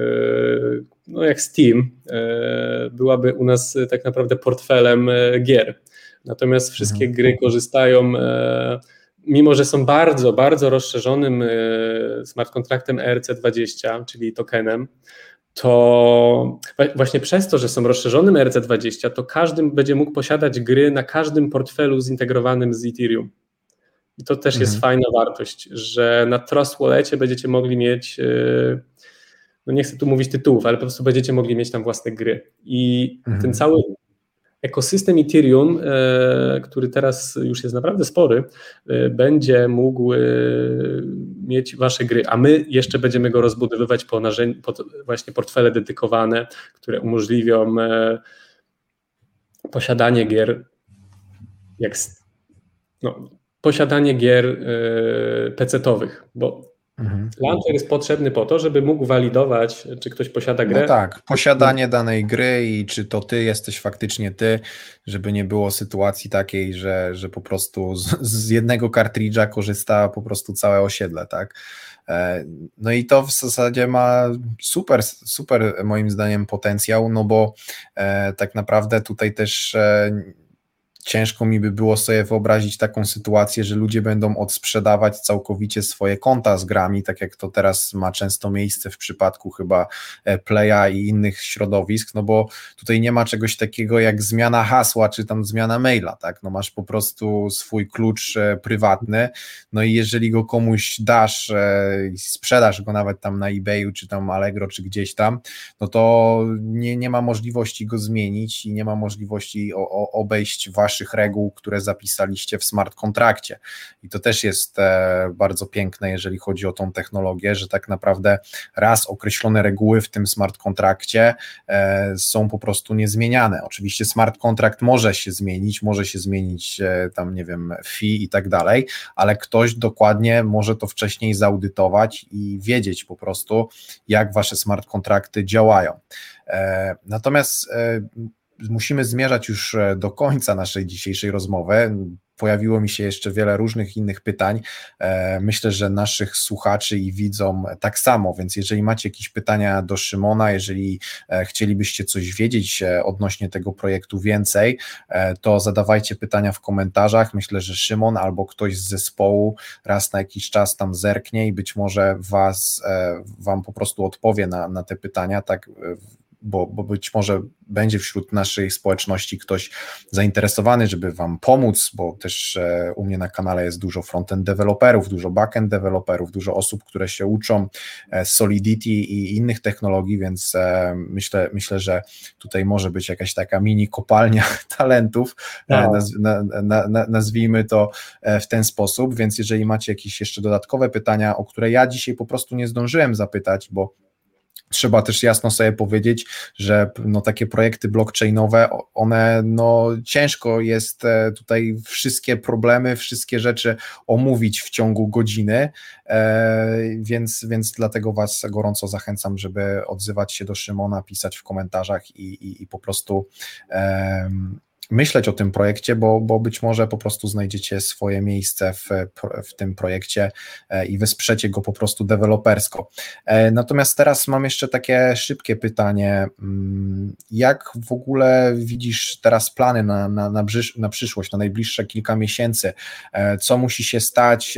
no jak Steam, e, byłaby u nas tak naprawdę portfelem gier. Natomiast wszystkie mhm. gry korzystają mimo że są bardzo, bardzo rozszerzonym e, smart kontraktem ERC20, czyli tokenem, to właśnie przez to, że są rozszerzonym ERC20, to każdy będzie mógł posiadać gry na każdym portfelu zintegrowanym z Ethereum. I to też mhm. jest fajna wartość, że na Trust Wallecie będziecie mogli mieć, e, no nie chcę tu mówić tytułów, ale po prostu będziecie mogli mieć tam własne gry. I mhm. ten cały ekosystem Ethereum, e, który teraz już jest naprawdę spory, e, będzie mógł e, mieć wasze gry, a my jeszcze będziemy go rozbudowywać po, narzędzi, po właśnie portfele dedykowane, które umożliwią posiadanie gier jak no, posiadanie gier PC-owych, bo Mhm. Launcher jest potrzebny po to, żeby mógł walidować, czy ktoś posiada grę. No tak, posiadanie danej gry i czy to ty jesteś faktycznie ty, żeby nie było sytuacji takiej, że, że po prostu z, z jednego kartridża korzysta po prostu całe osiedle, tak? E, no i to w zasadzie ma super, super moim zdaniem potencjał, no bo e, tak naprawdę tutaj też e, ciężko mi by było sobie wyobrazić taką sytuację, że ludzie będą odsprzedawać całkowicie swoje konta z grami, tak jak to teraz ma często miejsce w przypadku chyba e, Playa i innych środowisk, no bo tutaj nie ma czegoś takiego jak zmiana hasła, czy tam zmiana maila, tak, no masz po prostu swój klucz e, prywatny, no i jeżeli go komuś dasz e, i sprzedasz go nawet tam na eBayu, czy tam Allegro, czy gdzieś tam, no to nie, nie ma możliwości go zmienić i nie ma możliwości o, o, obejść waszych waszych reguł, które zapisaliście w smart kontrakcie. I to też jest e, bardzo piękne, jeżeli chodzi o tą technologię, że tak naprawdę raz określone reguły w tym smart kontrakcie e, są po prostu niezmieniane. Oczywiście smart kontrakt może się zmienić, może się zmienić e, tam, nie wiem, fee i tak dalej, ale ktoś dokładnie może to wcześniej zaudytować i wiedzieć po prostu, jak wasze smart kontrakty działają. Natomiast musimy zmierzać już e, do końca naszej dzisiejszej rozmowy. pojawiło mi się jeszcze wiele różnych innych pytań. Myślę, że naszych słuchaczy i widzom tak samo, więc jeżeli macie jakieś pytania do Szymona, jeżeli chcielibyście coś wiedzieć odnośnie tego projektu więcej, to zadawajcie pytania w komentarzach. Myślę, że Szymon albo ktoś z zespołu raz na jakiś czas tam zerknie i być może was, wam po prostu odpowie na, na te pytania, tak bo, bo być może będzie wśród naszej społeczności ktoś zainteresowany, żeby Wam pomóc, bo też e, u mnie na kanale jest dużo frontend deweloperów, dużo backend deweloperów, dużo osób, które się uczą e, Solidity i innych technologii, więc e, myślę, myślę że tutaj może być jakaś taka mini kopalnia talentów, no. naz, na, na, nazwijmy to w ten sposób, więc jeżeli macie jakieś jeszcze dodatkowe pytania, o które ja dzisiaj po prostu nie zdążyłem zapytać, bo trzeba też jasno sobie powiedzieć, że no, takie projekty blockchainowe, one no, ciężko jest e, tutaj wszystkie problemy, wszystkie rzeczy omówić w ciągu godziny, e, więc, więc dlatego Was gorąco zachęcam, żeby odzywać się do Szymona, pisać w komentarzach i, i, i po prostu myśleć o tym projekcie, bo, bo być może po prostu znajdziecie swoje miejsce w, w tym projekcie e, i wesprzecie go po prostu dewelopersko. E, natomiast teraz mam jeszcze takie szybkie pytanie. Mm, jak w ogóle widzisz teraz plany na, na, na, na przyszłość, na najbliższe kilka miesięcy? E, co musi się stać,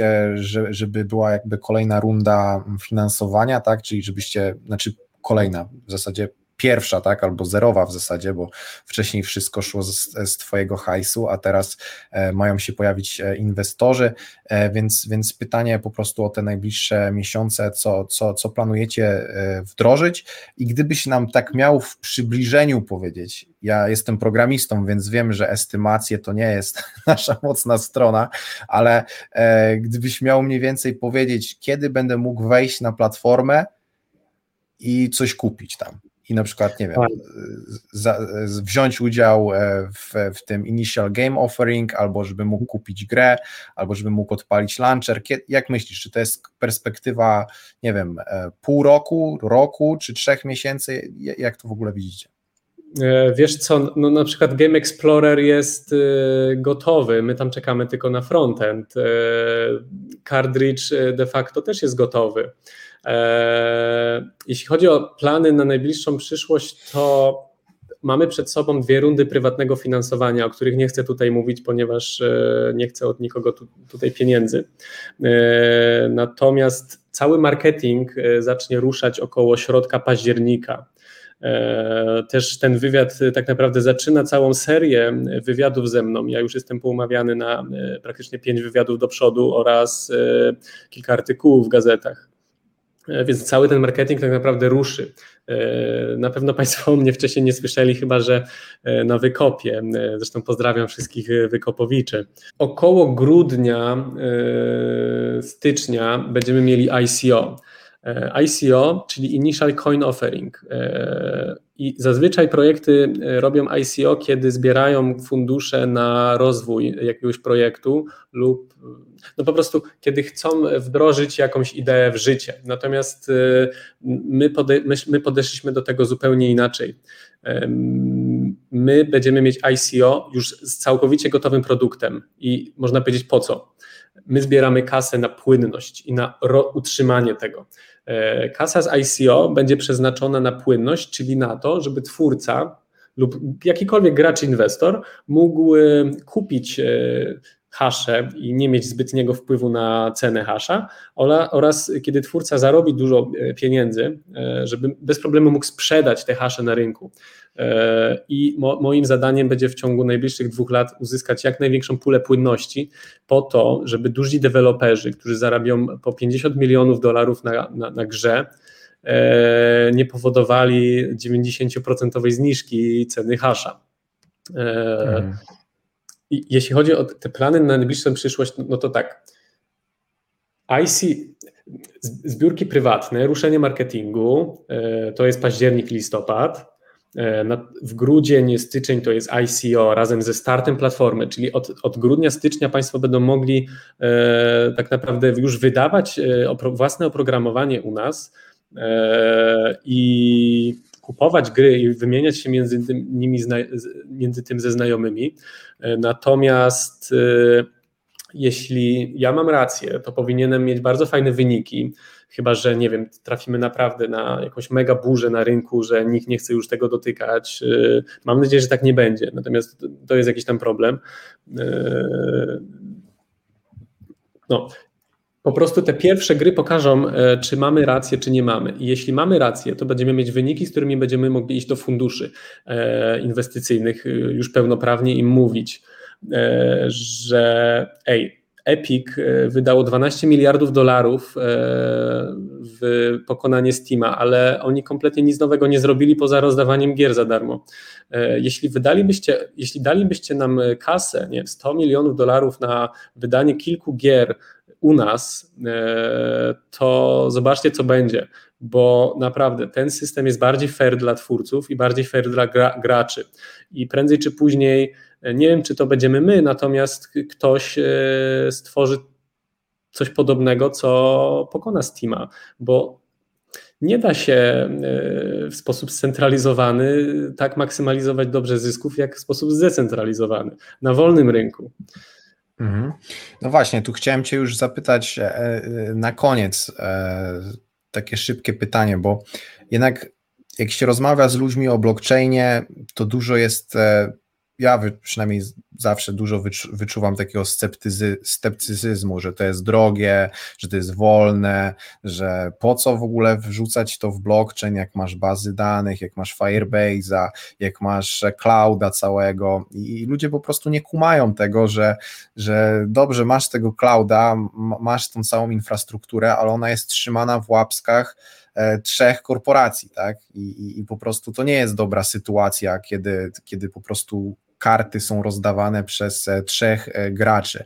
żeby była jakby kolejna runda finansowania, tak? Czyli żebyście, znaczy kolejna w zasadzie pierwsza, tak, albo zerowa w zasadzie, bo wcześniej wszystko szło z, z Twojego hajsu, a teraz e, mają się pojawić e, inwestorzy, e, więc, więc pytanie po prostu o te najbliższe miesiące, co, co, co planujecie wdrożyć. I gdybyś nam tak miał w przybliżeniu powiedzieć, ja jestem programistą, więc wiem, że estymacje to nie jest nasza mocna strona, ale gdybyś miał mniej więcej powiedzieć, kiedy będę mógł wejść na platformę i coś kupić tam i na przykład, nie wiem, tak. za, wziąć udział e, w, w tym initial game offering, albo żeby mógł kupić grę, albo żeby mógł odpalić launcher. Jak myślisz, czy to jest perspektywa, nie wiem, e, pół roku, roku, czy trzech miesięcy? Jak to w ogóle widzicie? E, wiesz co, no na przykład Game Explorer jest gotowy, my tam czekamy tylko na frontend. Cartridge de facto też jest gotowy. E, jeśli chodzi o plany na najbliższą przyszłość, to mamy przed sobą dwie rundy prywatnego finansowania, o których nie chcę tutaj mówić, ponieważ e, nie chcę od nikogo tu, tutaj pieniędzy. E, natomiast cały marketing zacznie ruszać około środka października. Też ten wywiad tak naprawdę zaczyna całą serię wywiadów ze mną. Ja już jestem poumawiany na praktycznie pięć wywiadów do przodu oraz kilka artykułów w gazetach. E, więc cały ten marketing tak naprawdę ruszy. E, na pewno Państwo o mnie wcześniej nie słyszeli, chyba że e, na wykopie. Zresztą pozdrawiam wszystkich wykopowiczy. Około grudnia, stycznia będziemy mieli ICO. ICO, czyli Initial Coin Offering. I zazwyczaj projekty robią ICO, kiedy zbierają fundusze na rozwój jakiegoś projektu lub no po prostu kiedy chcą wdrożyć jakąś ideę w życie. Natomiast my, pode, my podeszliśmy do tego zupełnie inaczej. My będziemy mieć ICO już z całkowicie gotowym produktem i można powiedzieć po co. My zbieramy kasę na płynność i na utrzymanie tego. E, kasa z ICO będzie przeznaczona na płynność, czyli na to, żeby twórca lub jakikolwiek gracz, inwestor mógł y, kupić e, hasze i nie mieć zbytniego wpływu na cenę hasza oraz kiedy twórca zarobi dużo e, pieniędzy, e, żeby bez problemu mógł sprzedać te hasze na rynku. E, I mo, moim zadaniem będzie w ciągu najbliższych dwóch lat uzyskać jak największą pulę płynności po to, żeby duzi deweloperzy, którzy zarabią po 50 milionów dolarów na, na, na grze, nie powodowali 90% zniżki ceny hasza. Mhm jeśli chodzi o te plany na najbliższą przyszłość, no, to tak. IC, zbiórki prywatne, ruszenie marketingu, e, to jest październik, listopad. E, w grudzień, styczeń to jest ICO razem ze startem platformy, czyli od, od grudnia, stycznia Państwo będą mogli e, tak naprawdę już wydawać własne oprogramowanie u nas i kupować gry i wymieniać się między nimi, między tym ze znajomymi. Natomiast jeśli ja mam rację, to powinienem mieć bardzo fajne wyniki, chyba że nie wiem, trafimy naprawdę na jakąś mega burzę na rynku, że nikt nie chce już tego dotykać. Y, mam nadzieję, że tak nie będzie, natomiast to jest jakiś tam problem. No, po prostu te pierwsze gry pokażą, e, czy mamy rację, czy nie mamy. I jeśli mamy rację, to będziemy mieć wyniki, z którymi będziemy mogli iść do funduszy e, inwestycyjnych y, już pełnoprawnie i mówić, e, że ej, Epic e, wydało 12 miliardów dolarów e, w pokonanie Steama, ale oni kompletnie nic nowego nie zrobili poza rozdawaniem gier za darmo. E, jeśli wydalibyście, jeśli dalibyście nam kasę, nie, 100 milionów dolarów na wydanie kilku gier u nas, to zobaczcie, co będzie, bo naprawdę ten system jest bardziej fair dla twórców i bardziej fair dla gra, graczy. I prędzej czy później nie wiem, czy to będziemy my, natomiast ktoś e, stworzy coś podobnego, co pokona Steama, bo nie da się e, w sposób scentralizowany tak maksymalizować dobrze zysków, jak w sposób zdecentralizowany na wolnym rynku. Mhm. No właśnie, tu chciałem Cię już zapytać e, na koniec takie szybkie pytanie, bo jednak jak się rozmawia z ludźmi o blockchainie, to dużo jest ja przynajmniej zawsze dużo wyczuwam takiego sceptyzy, sceptycyzmu, że to jest drogie, że to jest wolne, że po co w ogóle wrzucać to w blockchain, jak masz bazy danych, jak masz Firebase'a, jak masz clouda całego i ludzie po prostu nie kumają tego, że, że dobrze, masz tego clouda, masz tą całą infrastrukturę, ale ona jest trzymana w łapskach e, trzech korporacji, tak? I, i, I, po prostu to nie jest dobra sytuacja, kiedy, kiedy po prostu karty są rozdawane przez e, trzech e, graczy.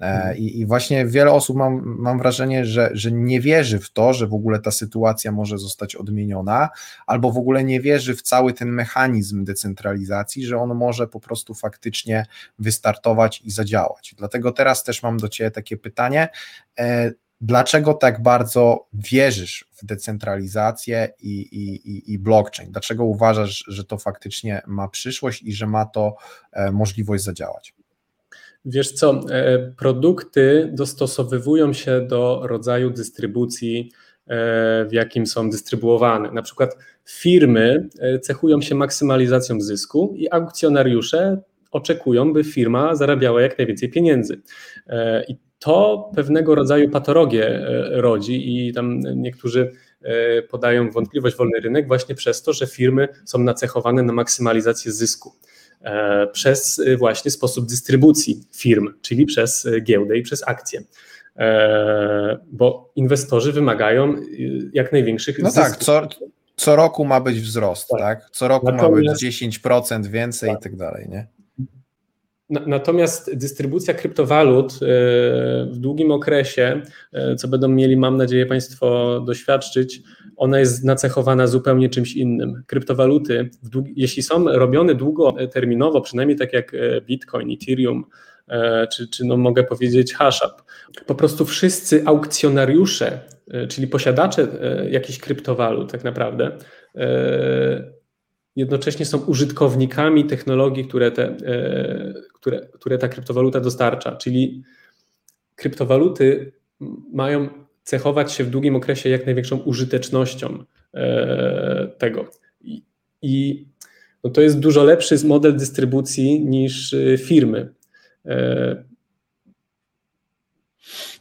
E, mhm. I, I, właśnie wiele osób mam, mam wrażenie, że, że nie wierzy w to, że w ogóle ta sytuacja może zostać odmieniona, albo w ogóle nie wierzy w cały ten mechanizm decentralizacji, że on może po prostu faktycznie wystartować i zadziałać. Dlatego teraz też mam do Ciebie takie pytanie dlaczego tak bardzo wierzysz w decentralizację i, i, i blockchain? Dlaczego uważasz, że to faktycznie ma przyszłość i że ma to e, możliwość zadziałać? Wiesz co, e, produkty dostosowywują się do rodzaju dystrybucji, e, w jakim są dystrybuowane. Na przykład firmy cechują się maksymalizacją zysku i aukcjonariusze oczekują, by firma zarabiała jak najwięcej pieniędzy. I to pewnego rodzaju patologię e, rodzi i tam niektórzy e, podają wątpliwość wolny rynek właśnie przez to, że firmy są nacechowane na maksymalizację zysku e, przez właśnie sposób dystrybucji firm, czyli przez giełdę i przez akcje. Bo inwestorzy wymagają jak największych no zysków. Tak, co, co roku ma być wzrost, tak? tak? Co roku Natomiast, ma być 10% więcej tak. i tak dalej, nie? Natomiast dystrybucja kryptowalut e, w długim okresie, e, co będą mieli, mam nadzieję, Państwo doświadczyć, ona jest nacechowana zupełnie czymś innym. Kryptowaluty, jeśli są robione długoterminowo, przynajmniej tak jak e, Bitcoin, Ethereum, czy, czy no mogę powiedzieć HashUp, po prostu wszyscy aukcjonariusze, czyli posiadacze jakichś kryptowalut tak naprawdę, jednocześnie są użytkownikami technologii, które, te, e, które, które ta kryptowaluta dostarcza. Czyli kryptowaluty mają cechować się w długim okresie jak największą użytecznością e, tego. I, no to jest dużo lepszy model dystrybucji niż e, firmy.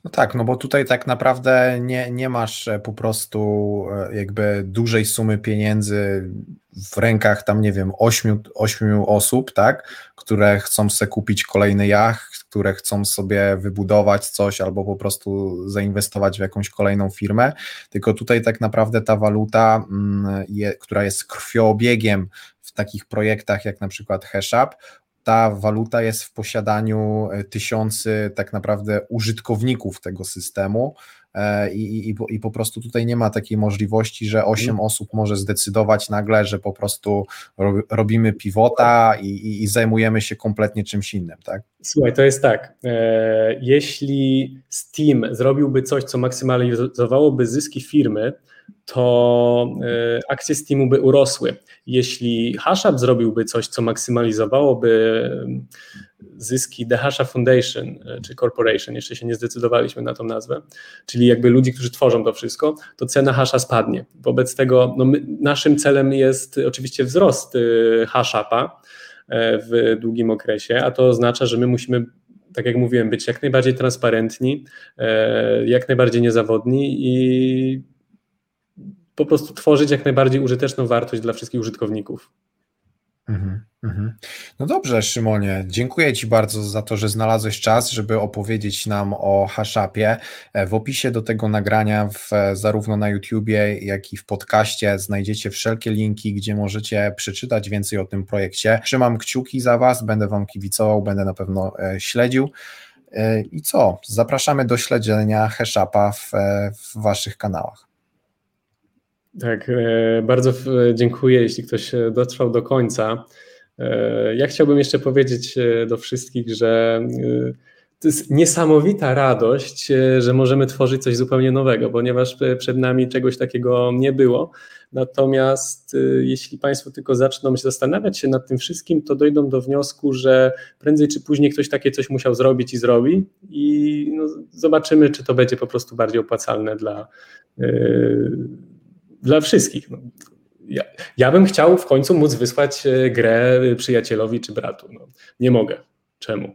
No tak, no bo tutaj tak naprawdę nie, nie masz po prostu jakby dużej sumy pieniędzy w rękach tam, nie wiem, ośmiu, ośmiu osób, tak, które chcą sobie kupić kolejny jacht, które chcą sobie wybudować coś albo po prostu zainwestować w jakąś kolejną firmę, tylko tutaj tak naprawdę ta waluta, mm, je, która jest krwiobiegiem w takich projektach jak na przykład HashUp, ta waluta jest w posiadaniu e, tysiący tak naprawdę użytkowników tego systemu, i, i, i po prostu tutaj nie ma takiej możliwości, że 8 mhm. osób może zdecydować nagle, że po prostu robimy pivota i, i, zajmujemy się kompletnie czymś innym, tak? Słuchaj, to jest tak. E, jeśli Steam zrobiłby coś, co maksymalizowałoby zyski firmy, to e, akcje Steamu by urosły. Jeśli HashUp zrobiłby coś, co maksymalizowałoby zyski The Hasha Foundation e, czy Corporation, jeszcze się nie zdecydowaliśmy na tą nazwę, czyli jakby ludzi, którzy tworzą to wszystko, to cena hasza spadnie. Wobec tego no my, naszym celem jest oczywiście wzrost HashUpa, E, w długim okresie, a to oznacza, że my musimy tak jak mówiłem, być jak najbardziej transparentni, e, jak najbardziej niezawodni i po prostu tworzyć jak najbardziej użyteczną wartość dla wszystkich użytkowników. Mhm, mhm. No dobrze, Szymonie, dziękuję Ci bardzo za to, że znalazłeś czas, żeby opowiedzieć nam o Hashapie. E, w opisie do tego nagrania, w, zarówno na YouTubie, jak i w podcaście, znajdziecie wszelkie linki, gdzie możecie przeczytać więcej o tym projekcie. Trzymam kciuki za Was, będę Wam kibicował, będę na pewno e, śledził. E, I co? Zapraszamy do śledzenia Hashapa w, w Waszych kanałach. Tak, e, bardzo dziękuję, jeśli ktoś e, dotrwał do końca. E, ja chciałbym jeszcze powiedzieć do wszystkich, że to jest niesamowita radość, że możemy tworzyć coś zupełnie nowego, ponieważ przed nami czegoś takiego nie było. Natomiast jeśli Państwo tylko zaczną się zastanawiać się nad tym wszystkim, to dojdą do wniosku, że prędzej czy później ktoś takie coś musiał zrobić i zrobi, i no, zobaczymy, czy to będzie po prostu bardziej opłacalne dla dla wszystkich. No, ja, ja, bym chciał w końcu móc wysłać e, grę przyjacielowi czy bratu. No, nie mogę. Czemu?